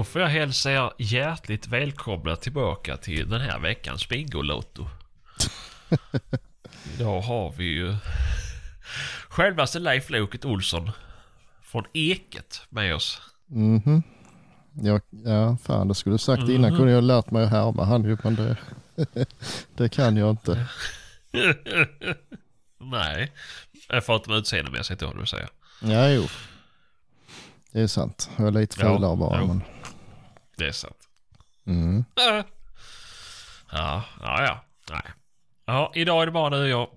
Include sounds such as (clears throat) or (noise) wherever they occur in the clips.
Då får jag hälsa er hjärtligt välkomna tillbaka till den här veckans Bingolotto. (laughs) Idag har vi ju självaste Leif Loket Olsson från Eket med oss. Mhm. Ja, ja, fan det skulle du sagt innan kunde jag lärt mig att härma han ju, men det, (laughs) det kan jag inte. (laughs) Nej, förutom utseendemässigt då, du säger. Ja, jo. Det är sant. Jag är lite Ja, fulare bara. jo. Men, Det är sant. mm. (laughs) Ja, ja, ja. Nej. Ja, idag är det bara du och jag.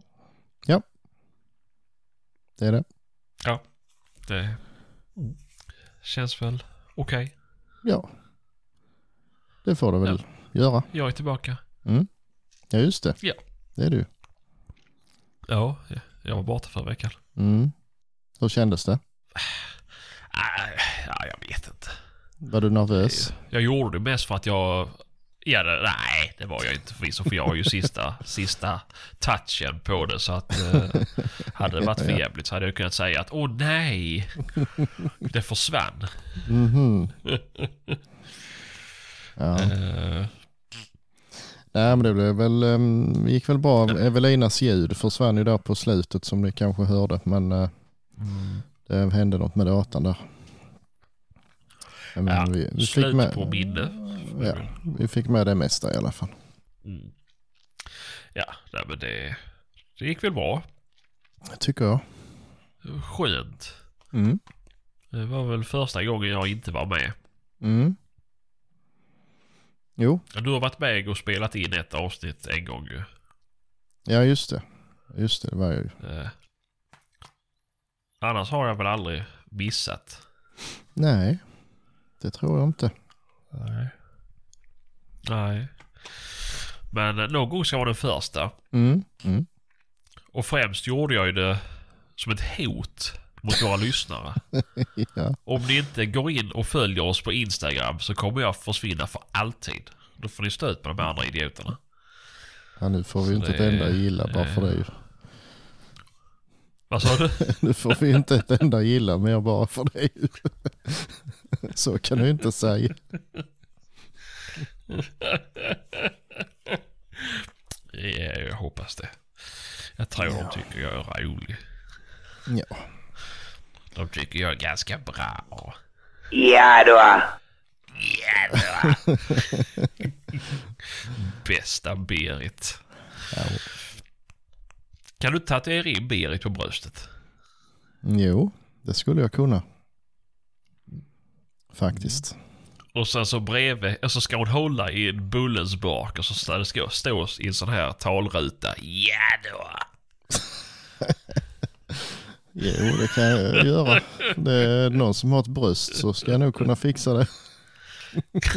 Det är det. Ja, det känns väl okej. Ja. Det får det väl göra. Jag är tillbaka. Ja, just det. Ja. Det är du. Ja, jag var borta förra veckan. Mm. Hur kändes det? Äh, Ja, jag vet inte. Var du nervös? Jag gjorde det mest för att jag... Ja, nej, det var jag inte förvisso för jag har ju sista, sista touchen på det så att... Eh, hade det varit för (laughs) jävligt så hade jag kunnat säga att åh nej! Det försvann. Mhm. (laughs) Ja. Eh, Nej men det blev väl, um, gick väl bra. Evelinas ljud försvann ju där på slutet som ni kanske hörde. Men eh, det hände något med datan där. Men ja, vi, vi, fick slut med, på minne. ja, vi fick med det mesta i alla fall. Mm. Ja, nej, men det, det gick väl bra. Tycker jag. Skönt. Mm. Det var väl första gången jag inte var med. Mm. Jo, Du har varit med och spelat in ett avsnitt en gång ju. ja just det. Just det, det var jag ju. Eh. Annars har jag väl aldrig missat. Nej, det tror jag inte. Nej. Nej. Men någon gång ska vara den första. Mm. Mm. Och främst gjorde jag ju det som ett hot mot våra lyssnare. (laughs) Ja. Om ni inte går in och följer oss på Instagram så kommer jag försvinna för alltid. Då får ni stöt med de andra idioterna. ja, nu får vi ju inte det ett enda gilla bara för det. Vad sa du? (laughs) Nu får vi inte ett enda gilla mer bara för det ju. Så kan du inte säga. Ja, jag hoppas det. Jag tror de tycker jag är rolig. Ja. De tycker jag är ganska bra. Ja då. Jävlar. (laughs) Bästa Berit. Kan du tatuera in Berit på bröstet? Jo, det skulle jag kunna. Faktiskt. Och sen så bredvid, och så ska hon hålla i en bullens bak och så ska det ska stå i en sån här talruta. Ja då. (laughs) Jo, det kan jag göra. Det är någon som har ett bröst så ska jag nog kunna fixa det. (laughs)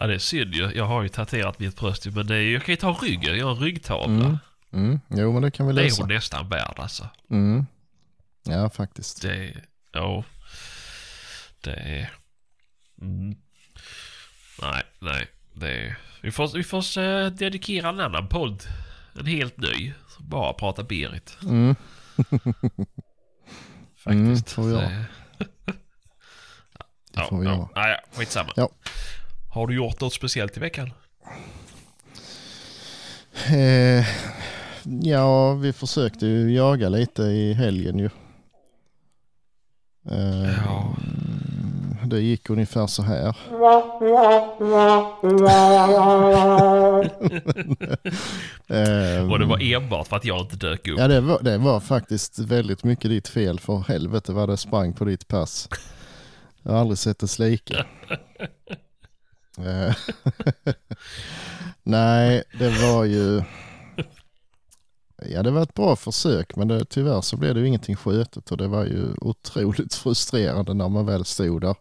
Ja det är synd ju. Jag har ju tatuerat mitt bröst men det är, jag kan ju ta ryggen. Jag har en ryggtavla. Mm. Mm. Jo, men det kan vi Det är hon nästan värd alltså. Mm. Ja, faktiskt. Det ja. Det är... Mm. Nej, nej. Det är, vi får, vi får eh, dedikera en annan podd. En helt ny. Bara pratar Berit. Mm. (laughs) Mm, Faktiskt. får vi göra. (laughs) Det- får vi ja, göra. ja. Nej, skitsamma. Ja. Har du gjort något speciellt i veckan? Eh, ja, vi försökte ju jaga lite i helgen ju. Eh, Ja. Det gick ungefär så här. (laughs) Eh, Och det var enbart för att jag inte dök upp. Ja, det var, det var faktiskt väldigt mycket ditt fel. För helvete vad det sprang på ditt pass. Jag har aldrig sett det lika. (laughs) Eh, nej, det var ju... Ja, det var ett bra försök, men det, tyvärr så blev det ju ingenting skötet och det var ju otroligt (laughs) frustrerande när man väl stod där.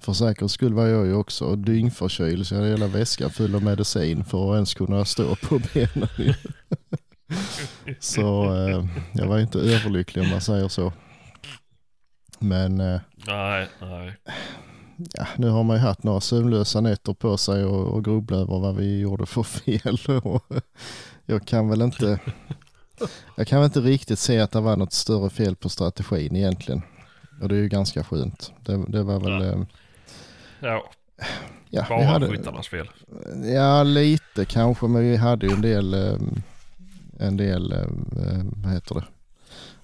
För säkerhets skull var jag ju också dyngförkyld så jag hade hela väskan full av medicin för att ens kunna stå på benen. (laughs) Så eh, jag var inte överlycklig om man säger så. Men eh, Nej, nej ja, nu har man ju haft några sömnlösa nätter på sig och, och grubbla över vad vi gjorde för fel. (laughs) Och jag kan väl inte, jag kan väl inte riktigt se att det var något större fel på strategin egentligen. Och det är ju ganska skönt. Det, det var väl... Ja. eh, Ja, Ja, bara hade, skyttarnas fel. ja, lite kanske, men vi hade ju en del, eh, en del eh, vad heter det,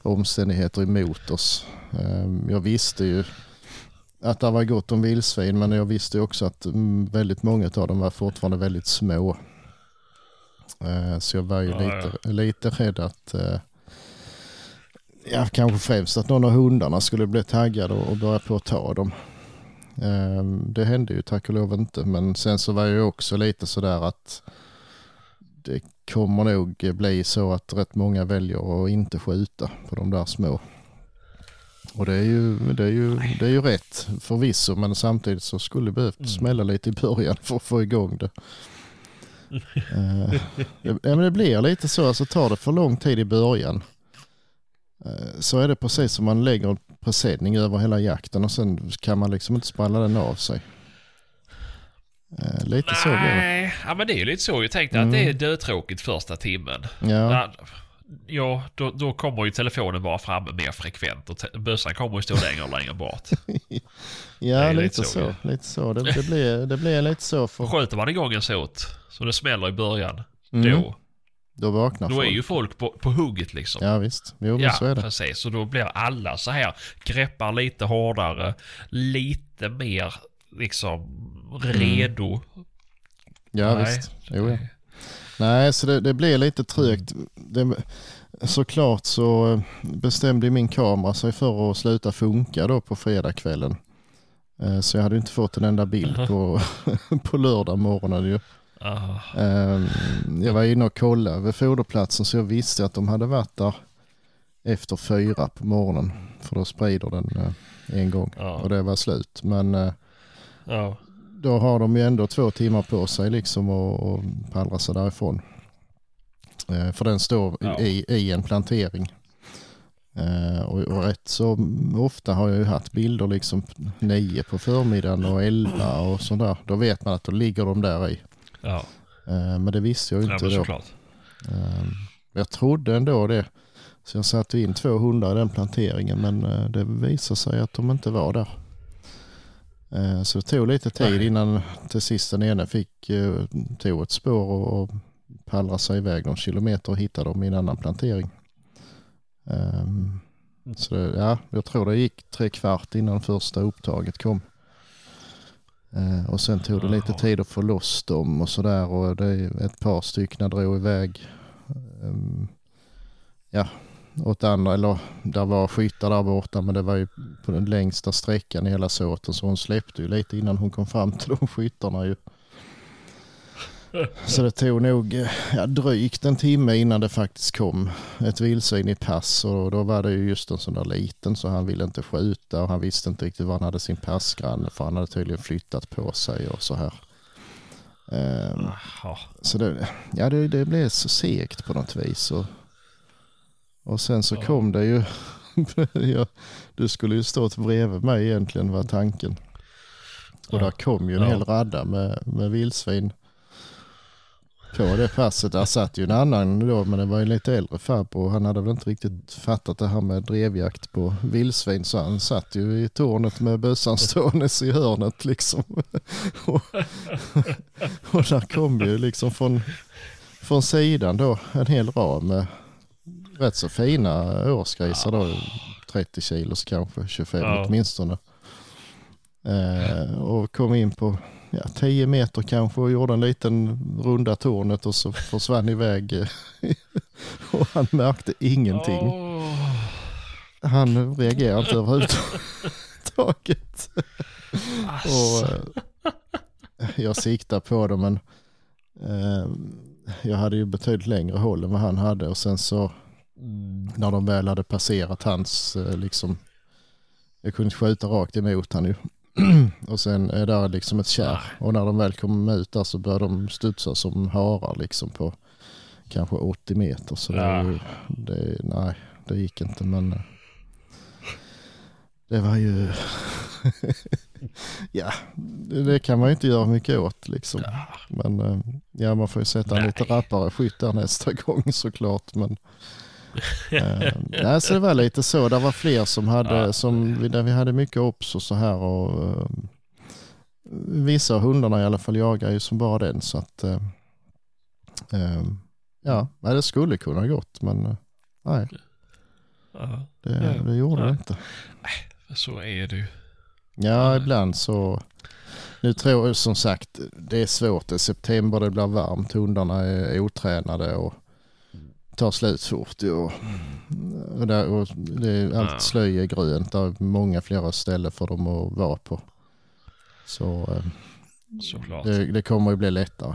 omständigheter emot oss. Eh, Jag visste ju att det var gott om vildsvin, men jag visste också att mm, väldigt många av dem var fortfarande väldigt små. Eh, Så jag var ju Ja, lite, lite rädd att, eh, ja kanske främst att någon av hundarna skulle bli taggade och börja på att ta dem. Ehm, Det hände ju tack och lov inte, men sen så var jag också lite sådär att det kommer nog bli så att rätt många väljer att inte skjuta på de där små. Och det är ju, det är ju, det är ju rätt förvisso, men samtidigt så skulle det behövt Mm. smälla lite i början för att få igång det. (laughs) Eh, ja, men det blir lite så, alltså tar det för lång tid i början eh, så är det precis som man lägger en presenning över hela jakten och sen kan man liksom inte spralla den av sig. Eh, Lite så blir det. Nej, ja, men det är ju lite så. Jag tänkte Mm. att det är dödtråkigt första timmen. Ja, Ja, ja då, då kommer ju telefonen vara framme mer frekvent och bössan kommer ju stå längre och längre bort. (laughs) ja lite, lite så. så, ja. lite så. Det, (laughs) det, blir, det blir lite så för Skjuter man igång en såt så det smäller i början, Mm. då, då vaknar då folk. är ju folk på, på hugget liksom. Ja visst, jo men Ja, så är det. precis. Så då blir alla så här, greppar lite hårdare, lite mer liksom redo. Ja Nej, visst, jo ja. Nej, så det, det blir lite trögt. Det, såklart så eh, bestämde min kamera sig för att sluta funka då på fredagskvällen. Eh, Så jag hade inte fått en enda bild på, (laughs) på lördag morgonen ju. Ehm, Jag var inne och kollade vid foderplatsen så jag visste att de hade varit där efter fyra på morgonen. För då sprider den eh, en gång och det var slut. Men eh. Då har de ju ändå två timmar på sig liksom och, och pallra sig därifrån. Eh, för den står Ja. i, i en plantering. Eh, och, och rätt så ofta har jag ju haft bilder liksom nio på förmiddagen och elva och sådär. Då vet man att då ligger de där i. ja. Eh, men det visste jag ju ja inte men då. Eh, jag trodde ändå det. Så jag satte in två hundar i den planteringen men eh, det visade sig att de inte var där. Eh, Så det tog lite tid innan till sist den ene fick, eh, tog ett spår och, och pallrade sig iväg någon kilometer och hittade dem i en annan plantering. Ehm, Så det, ja, jag tror det gick tre kvart innan första upptaget kom. Eh, Och sen tog det lite tid att få loss dem och sådär och det ett par stycken drog iväg. ehm, Ja, åt andra, eller där var skyttar där borta men det var ju på den längsta sträckan i hela såten så hon släppte ju lite innan hon kom fram till de skyttarna ju. Så det tog nog ja, drygt en timme innan det faktiskt kom ett vildsvin i pass och då var det ju just en sån där liten så han ville inte skjuta och han visste inte riktigt var han hade sin passgranne för han hade tydligen flyttat på sig och så här. Jaha. så det, ja, det, det blev så segt på något vis. Och, och sen så Ja. kom det ju, (laughs) du skulle ju stått bredvid mig egentligen var tanken. Och Ja. där kom ju en Ja. hel radda med, med vildsvin på det passet. Där satt ju en annan då, men det var ju lite äldre farbror. Han hade väl inte riktigt fattat det här med drevjakt på vildsvin. Så han satt ju i tornet med bössan (laughs) ståendes i hörnet liksom. (laughs) och, och där kom ju liksom från, från sidan då en hel rad med rätt så fina årsgrisar då. 30 kilos kanske, 25 Ja. åtminstone. Eh, och kom in på ja, 10 meter kanske och gjorde en liten runda tornet och så försvann iväg. eh, (laughs) och han märkte ingenting. Åh. Han reagerade inte överhuvudtaget. (laughs) Och, Alltså. eh, jag siktade på det men eh, jag hade ju betydligt längre håll än vad han hade och sen så när de väl hade passerat hans eh, liksom jag kunde skjuta rakt emot han ju. (clears throat) och sen är där liksom ett kärr och när de väl kom ut där så började de studsa som harar liksom på kanske 80 meter så det, Ja. var ju- det, nej det gick inte men eh, det var ju (laughs) ja det, kan man ju inte göra mycket åt liksom. Men eh, ja man får ju sätta en lite rappare skytt där nästa (laughs) gång såklart men Eh, (laughs) alltså det var lite så, det var fler som hade, Ja. som, där vi hade mycket ops och så här och eh, vissa av hundarna i alla fall jagar ju som bara den så att eh, eh, ja, nej, det skulle kunna gått men eh, nej, Ja, det, Ja. det gjorde det Nej. inte. så är det ju. Ja, ibland så, nu tror jag som sagt, det är svårt, det är september, det blir varmt, hundarna är otränade och tar slut fort. ju, Och, och, där, och det allt slöj är grönt, det är många flera ställen för dem att vara på. Så eh, det, det kommer ju bli lättare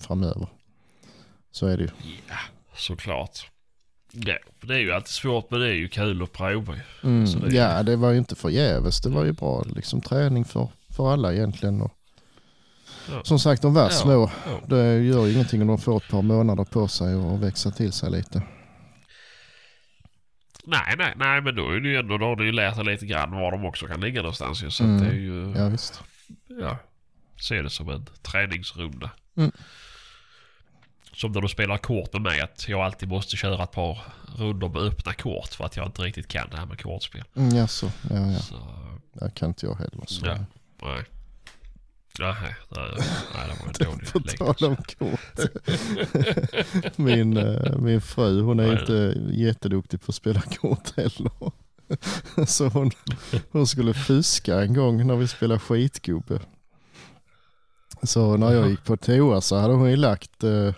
framöver. Så är det ju. Ja, såklart. Ja, det är ju alltid svårt men det är ju kul att prova ju. Mm, det är- ja, det var ju inte förgäves. Det var ju bra liksom, träning för, för alla egentligen. Och, Ja. Som sagt, de var små. Ja. Det gör ingenting om de får ett par månader på sig och växa till sig lite. Nej, nej, nej, men då är det ju ändå, då har du ju lärt dig lite grann var de också kan ligga någonstans ju. Så Mm. det är ju, Ja, visst. ja, se det som en träningsrunda. Mm. Som när du spelar kort med mig, att jag alltid måste köra ett par rundor med öppna kort för att jag inte riktigt kan det här med kortspel. Mm, jaså, ja, ja. Så, Det kan inte jag heller. Så. ja, nej. Nej, nej, nej, nej, det var en (laughs) dålig På tal om kort. (laughs) min, eh, min fru hon är är inte jätteduktig på att spela kort heller. (laughs) Så hon, hon skulle fuska en gång när vi spelade skitgubbe. Så när jag gick på toa så hade hon ju lagt eh,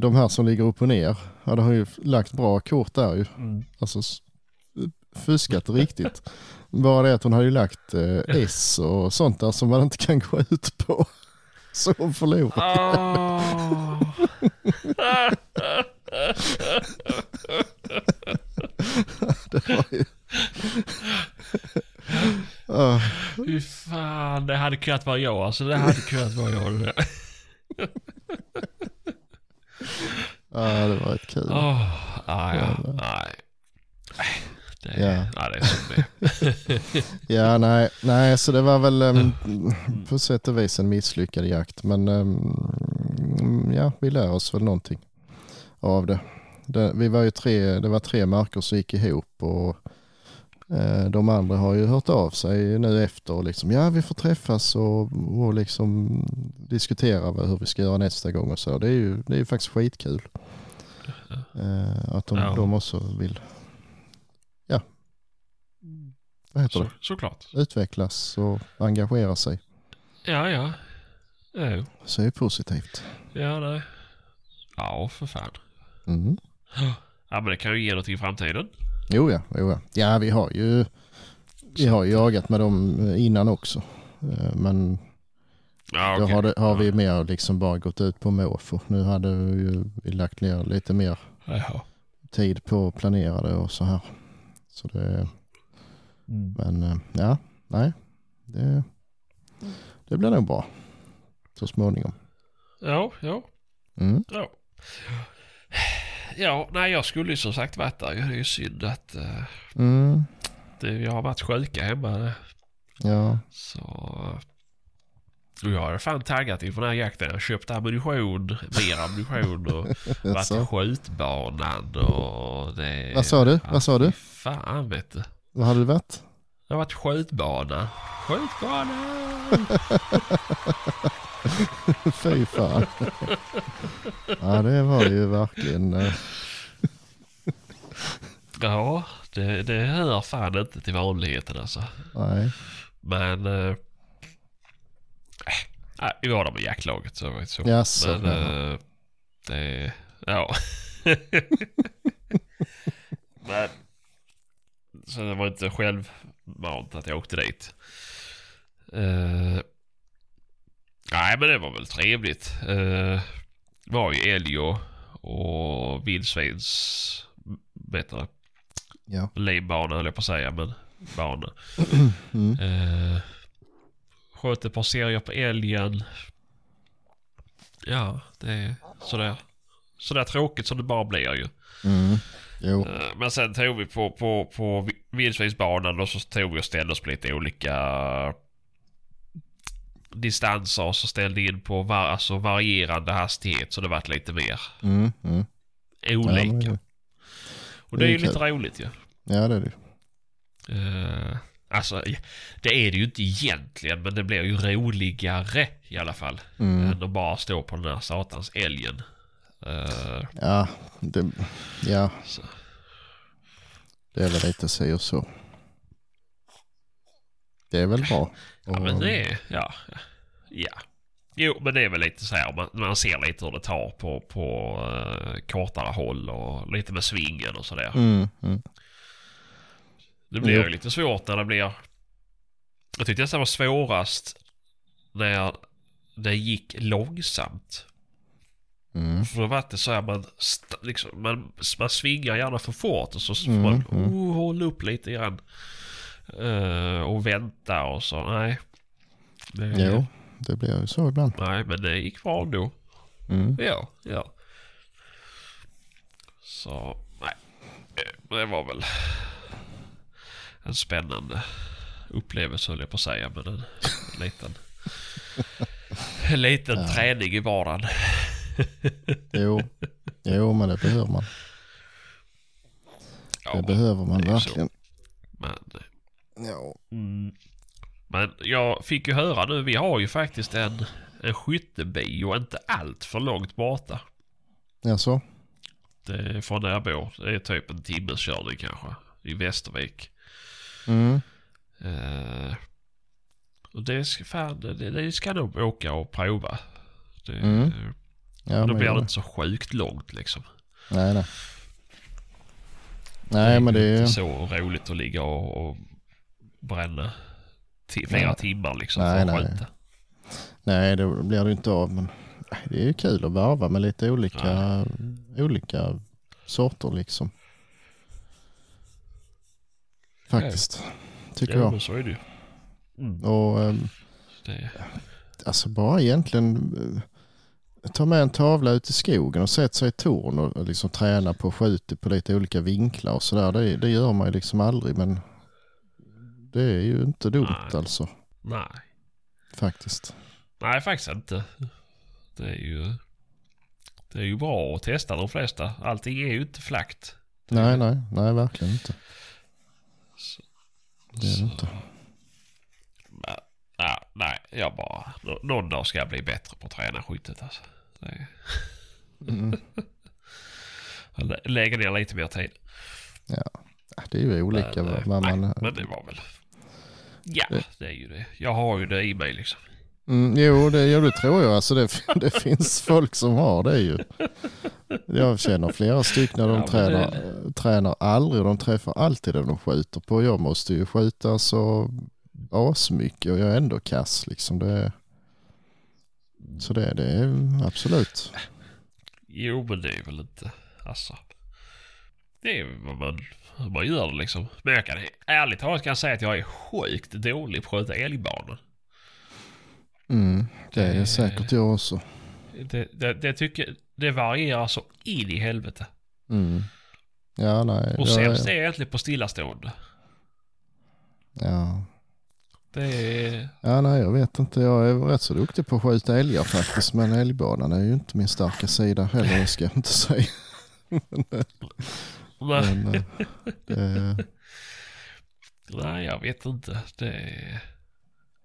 de här som ligger upp och ner. Hade hon ju lagt bra kort där ju. Mm. Alltså fuskat riktigt. Bara det att hon hade ju lagt eh, S och sånt där som man inte kan gå ut på. (laughs) Så hon förlorade. Åh. (laughs) Det var ju... Ja, (laughs) Fy fan, det hade kunnat vara jag. Alltså det hade kunnat vara jag. det där. ja, det var ett kul. Åh, nej, ja, nej. Det, Ja. nej, det är som det Ja, (laughs) nej, nej, så det var väl um, på sätt och vis en misslyckad jakt. Men um, ja, vi lär oss väl någonting av det. det. Vi var ju tre, det var tre marker som gick ihop och eh, de andra har ju hört av sig nu efter och liksom ja vi får träffas och, och liksom diskutera hur vi ska göra nästa gång och så. Det är ju, det är ju faktiskt skitkul. Eh, att de, Ja. de också vill, ja, vad heter det? Så, såklart. utvecklas och engagera sig. Ja, ja. Jo. Så det är positivt. Ja, nej. Ja, för fan. Mm. Ja, men det kan ju ge något i framtiden. Jo ja, jo ja. Ja, vi har ju vi har ju jagat med dem innan också. Eh, Men Ja, då okej. har, det, har vi mer liksom bara gått ut på måfå. Nu hade vi ju vi lagt ner lite mer Jaha. tid på att planera det och så här. Så det, Mm. men eh, ja, nej. Det, det blir nog bra. Så småningom. Ja, ja, Mm. ja. Ja, nej jag skulle ju som sagt varit där. Det är ju synd att uh, Mm. det, jag har varit sjuka hemma. Ja, Så... Och jag har fan taggat inför den här jakten. Jag har köpt ammunition, mer ammunition och (laughs) varit på skjutbanan och det... Vad sa du? Vad sa du? Fan vet du. Vad hade det varit? Det har varit skjutbana. Skjutbana! (laughs) Fy fan. Ja det var ju verkligen. eh, Ja, det, det hör fan inte till vanligheten alltså. Nej. Men... Eh, äh, vi var där med jaktlaget så var det så. Jaså, Men ja. eh, det... Ja. (laughs) Men... Så det var inte självmant att jag åkte dit. Eh, nej men det var väl trevligt. Uh, var ju älg och, och vildsvins... Bättre Ja. livbana höll jag på att säga, men bana. (clears throat) Mm. Eh, sköt ett par serier på älgen. Ja, det är sådär, sådär tråkigt som det bara blir ju. Mm. Jo. Eh, men sen tog vi på, på, på vi- vildsvinsbanan och så tog vi och ställde oss på lite olika distanser och så ställde in på var, alltså varierande hastighet så det vart lite mer Mm. Mm. Ja, olika. men, Och det är Det ju lite roligt ju. Ja det är det. Uh, alltså, det är det ju inte egentligen, men det blir ju roligare i alla fall. Mm. Än att bara stå på den där satans älgen. Eh, Ja, det, ja. Så. det är väl lite si och så. Det är väl bra. ja, men det. Ja. Ja. Jo, men det är väl lite så här. Man, man ser lite hur det tar på, på uh, kortare håll och lite med svingen och sådär. Mm, mm. Det blir Jo. ju lite svårt när det blir... Jag tyckte det var svårast när det gick långsamt. Mm. För då var det så här man, liksom, man, man svingar gärna för fort och så får Mm, man mm. oh, hålla upp lite grann. Eh, och vänta och så. Nej. Det, Jo, det blir ju så ibland. Nej, men det gick bra ändå. Mm. Ja, ja. Så, nej. Det var väl en spännande upplevelse höll jag på att säga. Men en, en liten, en liten (laughs) träning i vardagen. Jo. jo, men det behöver man. Ja, Det behöver man det verkligen. Men, Ja. mm, men jag fick ju höra nu, vi har ju faktiskt en, en skyttebio inte allt för långt borta. Jaså? Det är från där jag bor. Det är typ en timmes körning kanske. I Västervik. Mm. Eh, och det ska, fan, det, det ska nog åka och prova. Det, Mm. Ja, då men blir det det. inte så sjukt långt liksom. Nej, nej. Nej, men det ju är... inte så roligt att ligga och, och bränna flera Nej. timmar liksom Nej, för att nej. skjuta. Nej, det blir det inte av. Men det är ju kul att varva med lite olika, olika sorter liksom. Faktiskt. Tycker Ja, jag. men så är det ju. Mm. Och ehm, Det, alltså bara egentligen eh, ta med en tavla ut i skogen och sätta sig i torn och liksom träna på att skjuta på lite olika vinklar och sådär. Det, det gör man ju liksom aldrig men det är ju inte dumt Nej. alltså nej. faktiskt. Nej, faktiskt inte. Det är ju... Det är ju bra att testa de flesta. Allting är ju inte flakt. Nej, nej, nej verkligen inte. Så, Det är det inte. Ja, nej, jag bara... nå- Någon dag ska jag bli bättre på att träna skyttet alltså. Det är, (laughs) Mm. lägger ner lite mer tid. Det är ju olika Men, eh, vad nej, man... men det var väl... Ja, Det- det är ju det. Jag har ju det i mig liksom. Mm, jo, det, jo, det tror jag. Alltså det, (laughs) det finns (laughs) folk som har det ju. Jag känner flera stycken de Ja, tränar, tränar aldrig de träffar alltid det de skjuter på. Jag måste ju skjuta så asmycket och jag är ändå kass liksom. Det, så det, det är absolut. Jo, men det är väl inte... Alltså... Det är vad man, hur man gör det liksom. Men jag kan ärligt talat kan jag säga att jag är sjukt dålig på att skjuta älgbanor. Mm, det är Det- säkert jag också. Det, det, det tycker det varierar så in i helvete. Mm. Ja, nej. Och sämst är, är jag egentligen på stillastående. ja. Är... ja, nej, jag vet inte. Jag är rätt så duktig på att skjuta älgar faktiskt. Men älgbanan är ju inte min starka sida heller, det ska jag inte säga. (laughs) Nej, Men, eh, det, nej jag vet inte. Det är...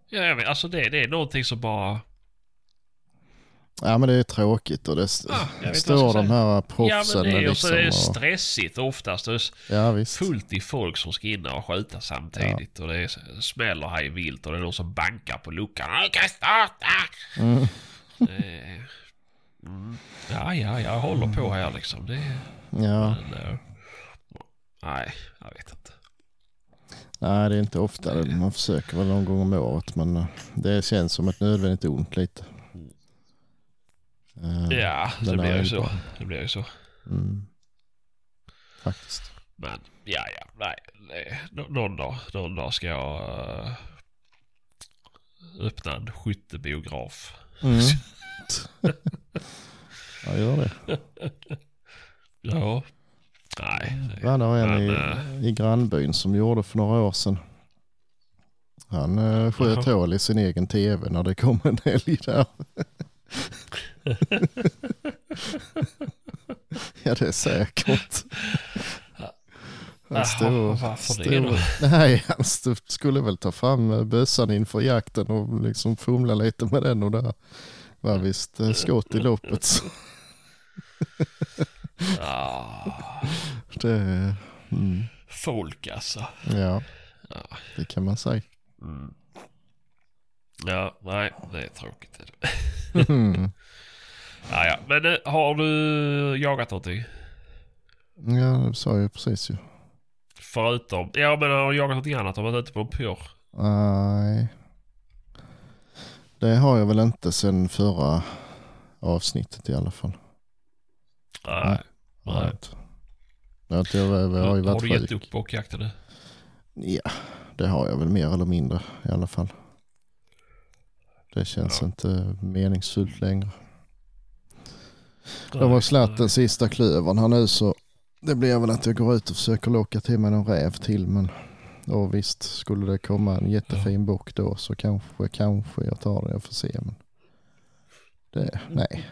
Ja, jag vet, alltså det, det är någonting som bara... ja, men det är tråkigt och det Ah, står de här Ja proffsen men det är, liksom. är det och, stressigt oftast. Det är ja, visst. fullt i folk som ska in och skjuta samtidigt. Och det är, smäller här i vilt och det är någon som bankar på luckan. Jag kan starta! Mm. Mm. Ja, ja, jag håller på här liksom. Det, Ja, men, eh, nej, jag vet inte. nej, det är inte ofta. Man försöker väl någon gång om året, men eh, det känns som ett nödvändigt ont lite. Eh, Ja, det blir ju så. Det blir ju så. Mm. Faktiskt. Men ja, ja, nej. nej. Nå- Någon dag, någon dag ska jag uh, öppna en skyttebiograf. Mm. (laughs) ja, gör det. Ja. Nej. det- var en Men, i, i grannbyn som gjorde för några år sedan. Han uh, sköt hål i sin egen tv när det kom en (laughs) älg där. Ja, det är säkert. Han stod, det då? Nej, han stod, skulle väl ta fram eh, bössan inför jakten och liksom fumla lite med den och där var visst eh, skott i loppet. Ah, det, mm, folk alltså. ja, Ja. det kan man säga. Mm. Ja, nej, det är tråkigt. Mm. Ja, ja. Men eh, har du jagat någonting? Ja, det sa jag precis ju. Förutom, ja men har du jagat någonting annat? Har du varit ute på en pyrr? Nej. Det har jag väl inte sen förra avsnittet i alla fall. Nej. Har Nej. inte. Jag, har inte- jag, jag har ju Har varit du gett upp bockjakten nu? Ja, det har jag väl mer eller mindre i alla fall. Det känns Ja. inte meningsfullt längre. Nej, De har slatt nej. den sista klövern här nu så det blir väl att jag går ut och försöker locka till mig någon räv till men och visst skulle det komma en jättefin bock då så kanske, kanske jag tar det, jag får se men det, nej.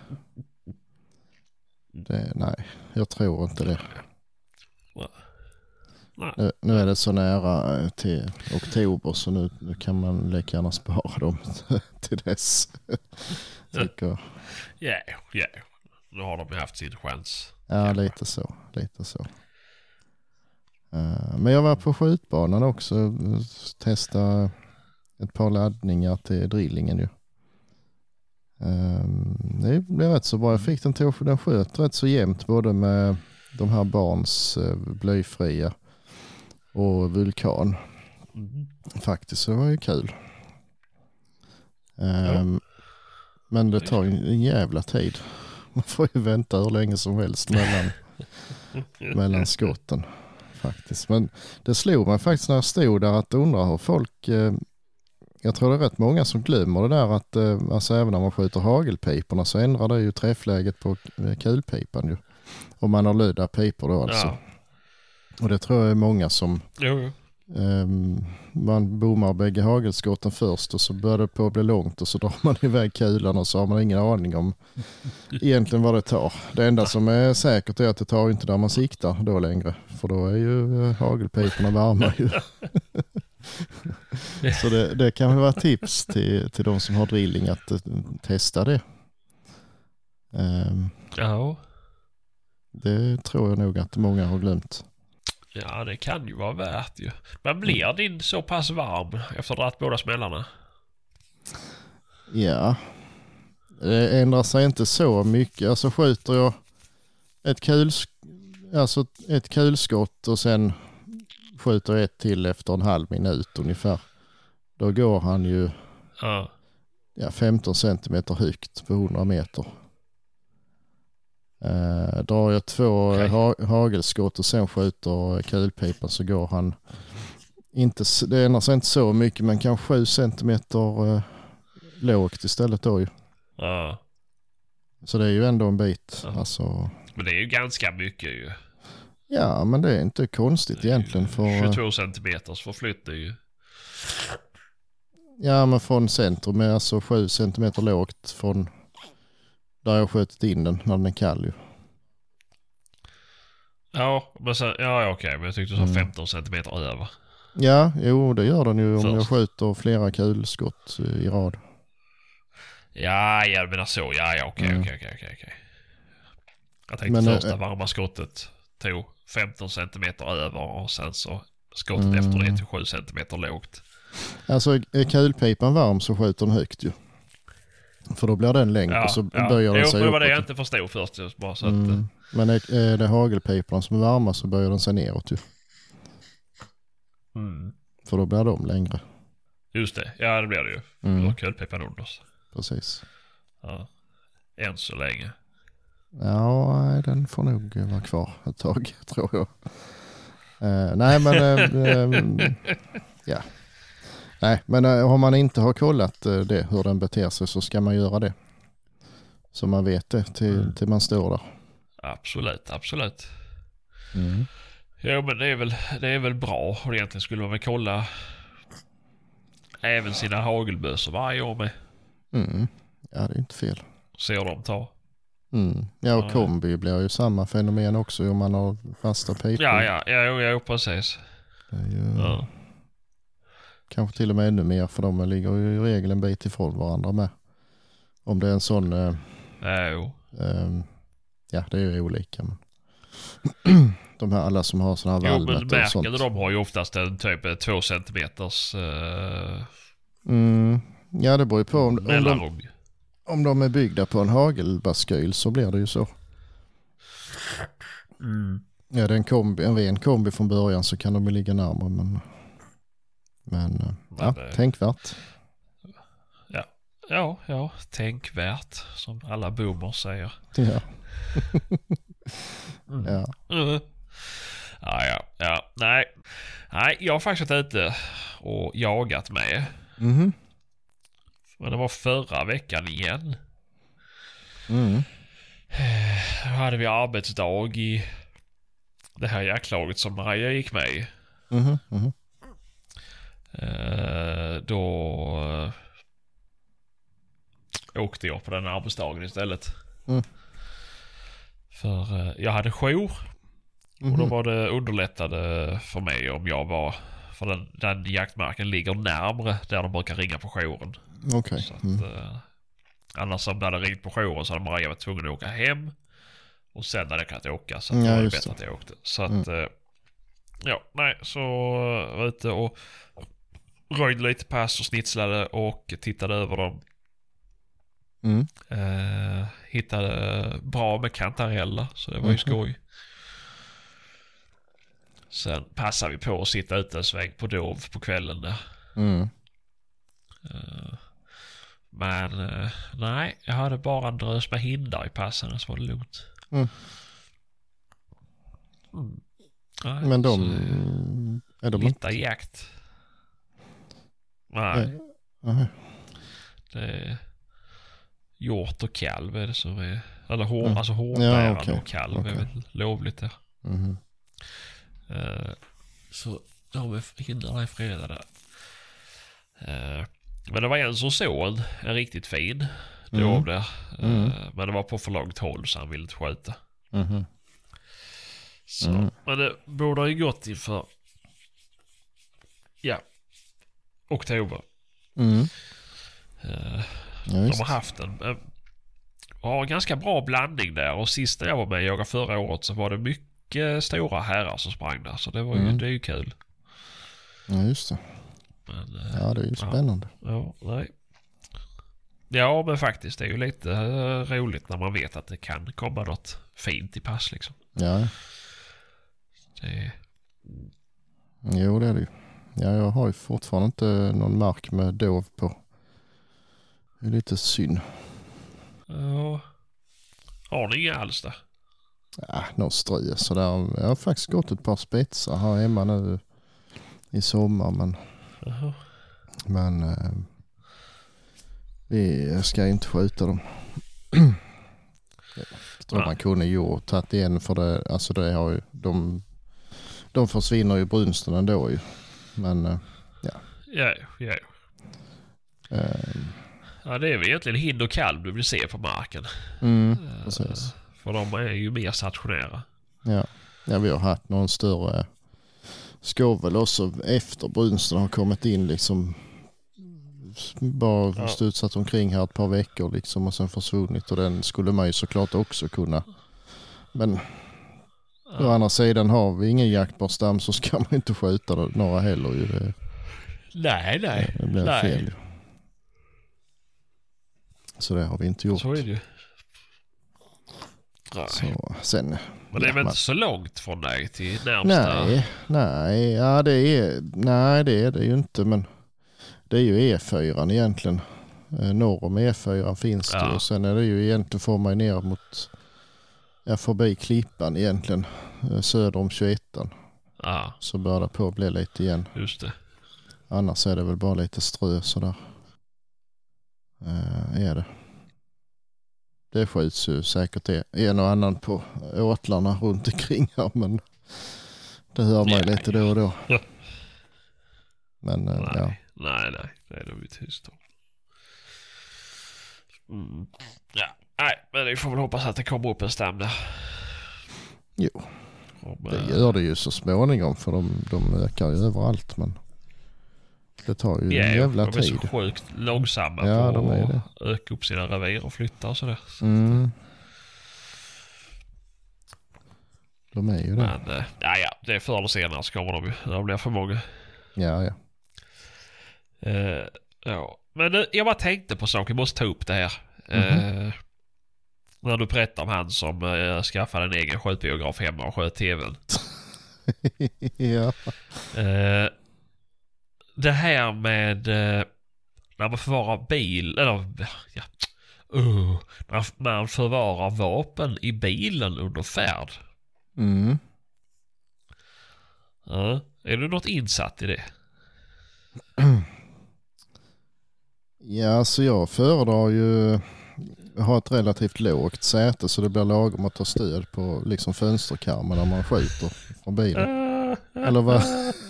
Det, nej, jag tror inte det. Nu, nu är det så nära eh, till oktober så nu, nu kan man lika gärna spara dem (laughs) till dess. Tycker jag. Ja, ja. Nu har de ju haft sin chans. Ja, lite så. Lite så. Eh, Men jag var på skjutbanan också. eh, Testa ett par laddningar till drillingen ju. Ehm, Det blev rätt så bra. Jag fick den till den sköt rätt så jämnt både med de här barns eh, blyfria och vulkan. Mm. Faktiskt, så det var ju kul. Ehm, Men det tar en jävla tid. Man får ju vänta hur länge som helst mellan, (laughs) mellan skotten. Faktiskt. Men det slog mig faktiskt när jag stod där att undra hur folk, eh, jag tror det är rätt många som glömmer det där att eh, alltså även när man skjuter hagelpiporna så ändrar det ju träffläget på eh, kulpipan ju. Om man har lödda pipor då alltså. Ja. Och det tror jag är många som Jo, jo. Ehm, man bommar bägge hagelskotten först och så börjar det på att bli långt och så drar man (laughs) iväg kulan och så har man ingen aning om (laughs) egentligen vad det tar. Det enda som är säkert är att det tar inte där man siktar då längre för då är ju eh, hagelpiporna varma ju. (laughs) så det, det kan väl vara tips till, till de som har drilling att eh, testa det. Ehm, Ja. det tror jag nog att många har glömt. Ja, det kan ju vara värt ju. Men blir din så pass varm efter att ha dragit båda smällarna? Ja, det ändrar sig inte så mycket. Alltså skjuter jag ett, kul, alltså ett kulskott och sen skjuter ett till efter en halv minut ungefär. Då går han ju Ja. ja, 15 centimeter högt på 100 meter. Eh, drar jag två Okej. ha, hagelskott och sen skjuter kulpipan så går han inte, det ändrar sig inte så mycket men kanske 7 centimeter eh, lågt istället då ju. ja. Så det är ju ändå en bit. Ja. Alltså, Men det är ju ganska mycket ju. ja, men det är inte konstigt egentligen. För, 22 centimeters förflyttning ju. ja, men från centrum är alltså 7 centimeter lågt från där jag skjutit in den när den är kall ju. Ja, men sen, ja, ja okej. Men jag tyckte du sa Mm. 15 centimeter över. Ja, jo det gör den ju om Först. jag skjuter flera kulskott eh, i rad. Ja, jag menar så. Ja, ja, okej, Mm. okej, okej, okej, okej. Jag tänkte Men, första eh, varma skottet tog 15 centimeter över och sen så skottet Mm. efter det till 7 centimeter lågt. Alltså är kulpipan varm så skjuter den högt ju. För då blir den längre Ja, och så ja. böjer den jo, sig det var det jag inte förstod först. Bara så att, Mm. Men är, är det hagelpiporna som är varma så böjer den sig neråt ju. mm. För då blir de längre. Just det, ja det blir det ju. Mm, har kulpipan under. så. precis. Ja. Än så länge. Ja, den får nog vara kvar ett tag (laughs) tror jag. Eh, nej, men eh, eh, (laughs) ja. Nej, men eh, om man inte har kollat eh, det, hur den beter sig så ska man göra det. Så man vet det till, Mm. till man står där. Absolut, absolut. Mm. Jo men det är väl, det är väl bra. Och egentligen skulle man väl kolla även sina hagelbössor varje år med. Mm. Ja, det är inte fel. Se hur de tar. Mm. Ja, och Ja. kombi blir ju samma fenomen också om man har fasta pipor. Ja, ja, ja, jo, jo precis. Det är ju Ja. Kanske till och med ännu mer för de ligger ju i regel en bit ifrån varandra med. Om det är en sån, eh, Ja, jo. eh, ja det är ju olika. Men (clears throat) de här alla som har sådana här valnötter och sånt. de har ju oftast en typ eh, två centimeters uh, Mm. Ja det beror ju på om, om, de, om de är byggda på en hagelbaskyl så blir det ju så. Mm. Ja det är en, kombi, en ren kombi från början så kan de ju ligga närmare men, men eh, ja, Men, eh, tänkvärt. Ja, ja, tänkvärt som alla boomers säger. Ja. (laughs) Mm. ja. Mm. Ja, ja, ja. Nej. Nej, jag har faktiskt varit ute och jagat med. Mhm. Men det var förra veckan igen. Mm. Då hade vi arbetsdag i det här jaktlaget som Maria gick med i. Mhm. Mhm. Eh, då eh, åkte jag på den arbetsdagen istället. Mm. För eh, jag hade jour och då Mhm. var det underlättade för mig om jag var... För den, den jaktmarken ligger närmre där de brukar ringa på jouren. Okej. Att, Mm. eh, annars om det hade ringt på jouren så hade Maria varit tvungen att åka hem. Och sen hade jag kunnat åka. Så att Ja, det var bättre det. att jag åkte. Så att... eh, Ja, nej, så var ute och röjde lite pass och snitslade och tittade över dem. Mm. Eh, hittade bra med kantareller, så det var ju Mhm. skoj. Sen passade vi på att sitta ute en sväng på Dov på kvällen där. Mm. Eh, men eh, nej, jag hade bara en drös med hindar i passen så var det lugnt. Mm. Mm. Nej, Men de, är de Lite jakt. Nej, Nej. Det är hjort och kalv är det som är... Eller hår, Mm. alltså Ja, hårbärande okej. och kalv är Okej. väl lovligt det. Mhm. Eh, så de är hindarna är fredade. Eh, men det var en som såg en, en riktigt fin Mm. dov där. Eh, Mm. Men det var på för långt håll så han ville inte skjuta. Mhm. Så, Mm. Men det borde ha ju gått inför... Ja. Oktober. Mm. Eh, Ja, de har haft en... en har en ganska bra blandning där och sist jag var med och jagade förra året så var det mycket stora herrar som sprang där. Så det var ju, Mm. det är ju kul. Ja, just det. Men, eh, Ja, det är ju spännande. Ja, nej. Ja, men faktiskt det är ju lite eh, roligt när man vet att det kan komma något fint i pass liksom. Ja, Det, jo det är det ju. Ja, jag har ju fortfarande inte någon mark med dov på. Det är lite synd. ja. Har ni inga alls där? Ja, någon strö sådär. Jag har faktiskt gått ett par spetsar här hemma nu i sommar men, Jaha. men eh, vi ska inte skjuta dem. Jag tror Nej. man kunde gjort tagit igen för det. Alltså det har ju, de, de försvinner ju brunsten ändå ju. Men eh, Ja, ja. eh, Ja, det är väl egentligen hind och kalv du vill se på marken. mm, Eh, precis. För de är ju mer stationära. Ja. ja, vi har haft någon större skovel också efter brunsten har kommit in liksom. Bara Ja. studsat omkring här ett par veckor liksom och sen försvunnit och den skulle man ju såklart också kunna. Men å Ja. andra sidan har vi ingen jaktbar stam så ska man inte skjuta några heller ju. Det, Nej, nej. det blir Nej. fel. Så det har vi inte gjort. Så är det ju. Så, sen, Men det är ja, väl man- inte så långt från dig till närmsta? Nej, nej, ja det är, nej det är det ju inte men det är ju E4 egentligen. Eh, Norr om E4 finns det Ja. och sen är det ju egentligen får man ner mot, ja förbi Klippan egentligen, eh, söder om 21 Ja, så börjar det på att bli lite igen. just det. Annars är det väl bara lite strö sådär. Eh, är det. Det skjuts ju säkert en och annan på åtlarna runt omkring här men det hör man ju lite då och då. Ja. Men eh, Nej, ja. nej, nej. Det är de ju tyst om. Mm. Ja, Nej, men vi får väl hoppas att det kommer upp en stam där. Jo, Om, det eh, gör det ju så småningom för de, de ökar ju överallt. Men det tar ju ja, en jävla de är så tid. sjukt långsamma Ja, på att öka upp sina revir och flytta och sådär. Mm. De är ju det. Men eh, ja, det är förr eller senare så kommer de ju. Det blir för många. Ja, ja. Eh, ja. Men jag bara tänkte på saker, jag måste ta upp det här. Mhm. Eh, när du berättar om han som eh, skaffade en egen skjutbiograf hemma och sköt tvn. (laughs) ja. Eh, det här med eh, när man förvarar bil, eller ja, uh, när man förvarar vapen i bilen under färd. Mm. Ja, är du något insatt i det? Ja, så jag föredrar ju ha ett relativt lågt säte så det blir lagom att ta stöd på liksom fönsterkarmen när man skjuter från bilen. Eller vad,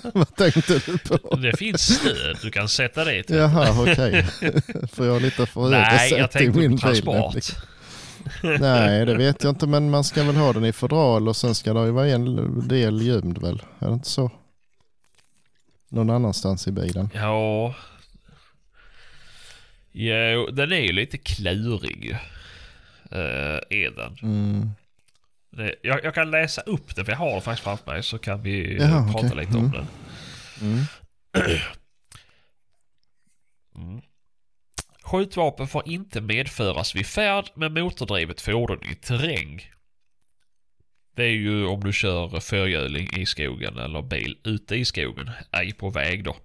(laughs) vad tänkte du på? Det finns stöd du kan sätta dit. Jaha, okej. (laughs) För jag har lite för Nej, jag tänkte på bil. transport. Nej, det vet jag inte men man ska väl ha den i fodral och sen ska det ju vara en del gömd väl? Är det inte så? Någon annanstans i bilen. Ja. Jo, den är ju lite klurig. Uh, är den. Mm. Det, jag, jag kan läsa upp det för jag har det faktiskt framför mig så kan vi eh, Jaha, prata okej. lite om Mm. den. Mm. Mm. (clears throat) Skjutvapen får inte medföras vid färd med motordrivet fordon i terräng. Det är ju om du kör förhjuling i skogen eller bil ute i skogen, ej på väg då.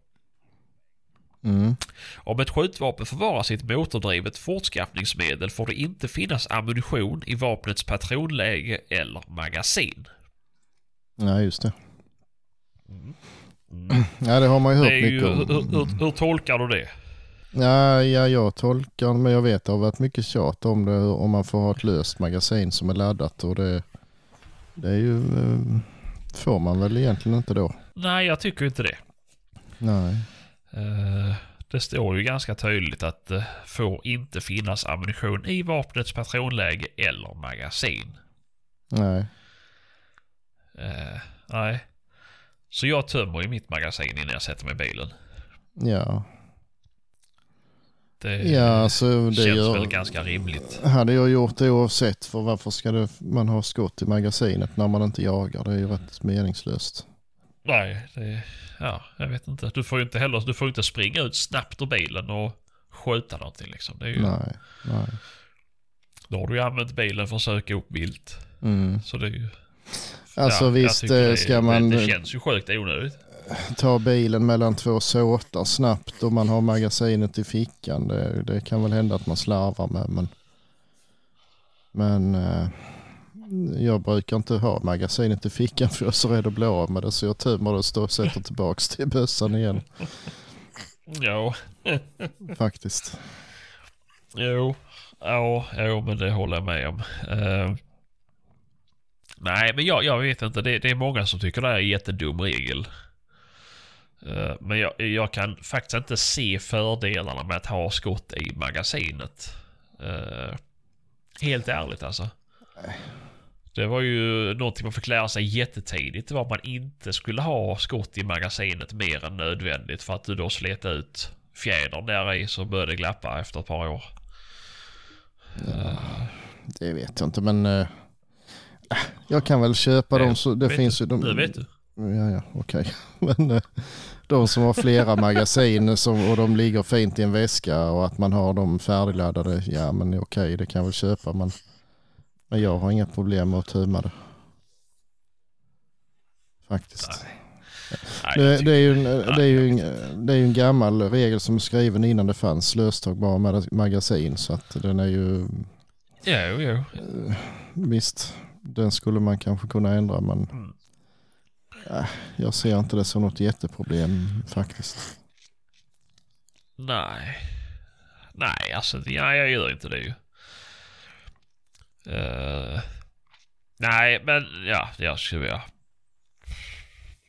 Mm. Om ett skjutvapen förvaras i ett motordrivet fortskaffningsmedel får det inte finnas ammunition i vapnets patronläge eller magasin. Ja, just det. Mm. Ja, det har man ju hört ju, mycket hur, om. hur, hur tolkar du det? Ja, ja, jag tolkar men jag vet det har varit mycket tjat om det om man får ha ett löst magasin som är laddat och det, det är ju, eh, får man väl egentligen inte då. Nej, jag tycker inte det. Nej. Eh, det står ju ganska tydligt att det får inte finnas ammunition i vapnets patronläge eller magasin. Nej. Eh, nej. Så jag tömmer ju mitt magasin innan jag sätter mig i bilen. Ja. Det Ja, alltså det känns gör, väl ganska rimligt. hade jag gjort det oavsett för varför ska det, man ha skott i magasinet när man inte jagar? Det är ju rätt meningslöst. Nej, det... Ja, jag vet inte. Du får ju inte heller... Du får inte springa ut snabbt ur bilen och skjuta någonting liksom. Det är ju, Nej. Nej. Då har du ju använt bilen för att söka upp vilt. Mm. Så det är ju... Alltså jag visst tycker eh, det, ska man Det, det känns ju sjukt onödigt. ta bilen mellan två såtar snabbt och man har magasinet i fickan. Det, det kan väl hända att man slarvar med men, men eh, jag brukar inte ha magasinet i fickan för jag är så rädd att bli av med det så jag tömmer det och sätter tillbaks till bössan igen Ja, faktiskt. jo. Ja, jo, men det håller jag med om. Eh, nej, men jag, jag vet inte. Det, det är många som tycker det här är en jättedum regel. Eh, men jag, jag kan faktiskt inte se fördelarna med att ha skott i magasinet. Eh, helt ärligt alltså. Det var ju någonting man fick lära sig jättetidigt. Det var att man inte skulle ha skott i magasinet mer än nödvändigt för att du då slet ut fjädern där i så började det glappa efter ett par år. Det vet jag inte men eh, jag kan väl köpa dem så det finns du? ju de, Nu vet du. Ja, ja, okej. (laughs) Men eh, de som har flera (laughs) magasin som, och de ligger fint i en väska och att man har dem färdigladdade, ja men okej, det kan jag väl köpa. Men, men jag har inga problem med att tömma det. Faktiskt. Nej, Det, är ju en, det, är ju en, det är ju en gammal regel som är skriven innan det fanns löstagbara mag- magasin. Så att den är ju, Jo, jo. visst, den skulle man kanske kunna ändra men äh, jag ser inte det som något jätteproblem faktiskt. Nej. Nej, alltså ja, jag gör inte det ju. Uh, nej, men ja, jag skulle jag.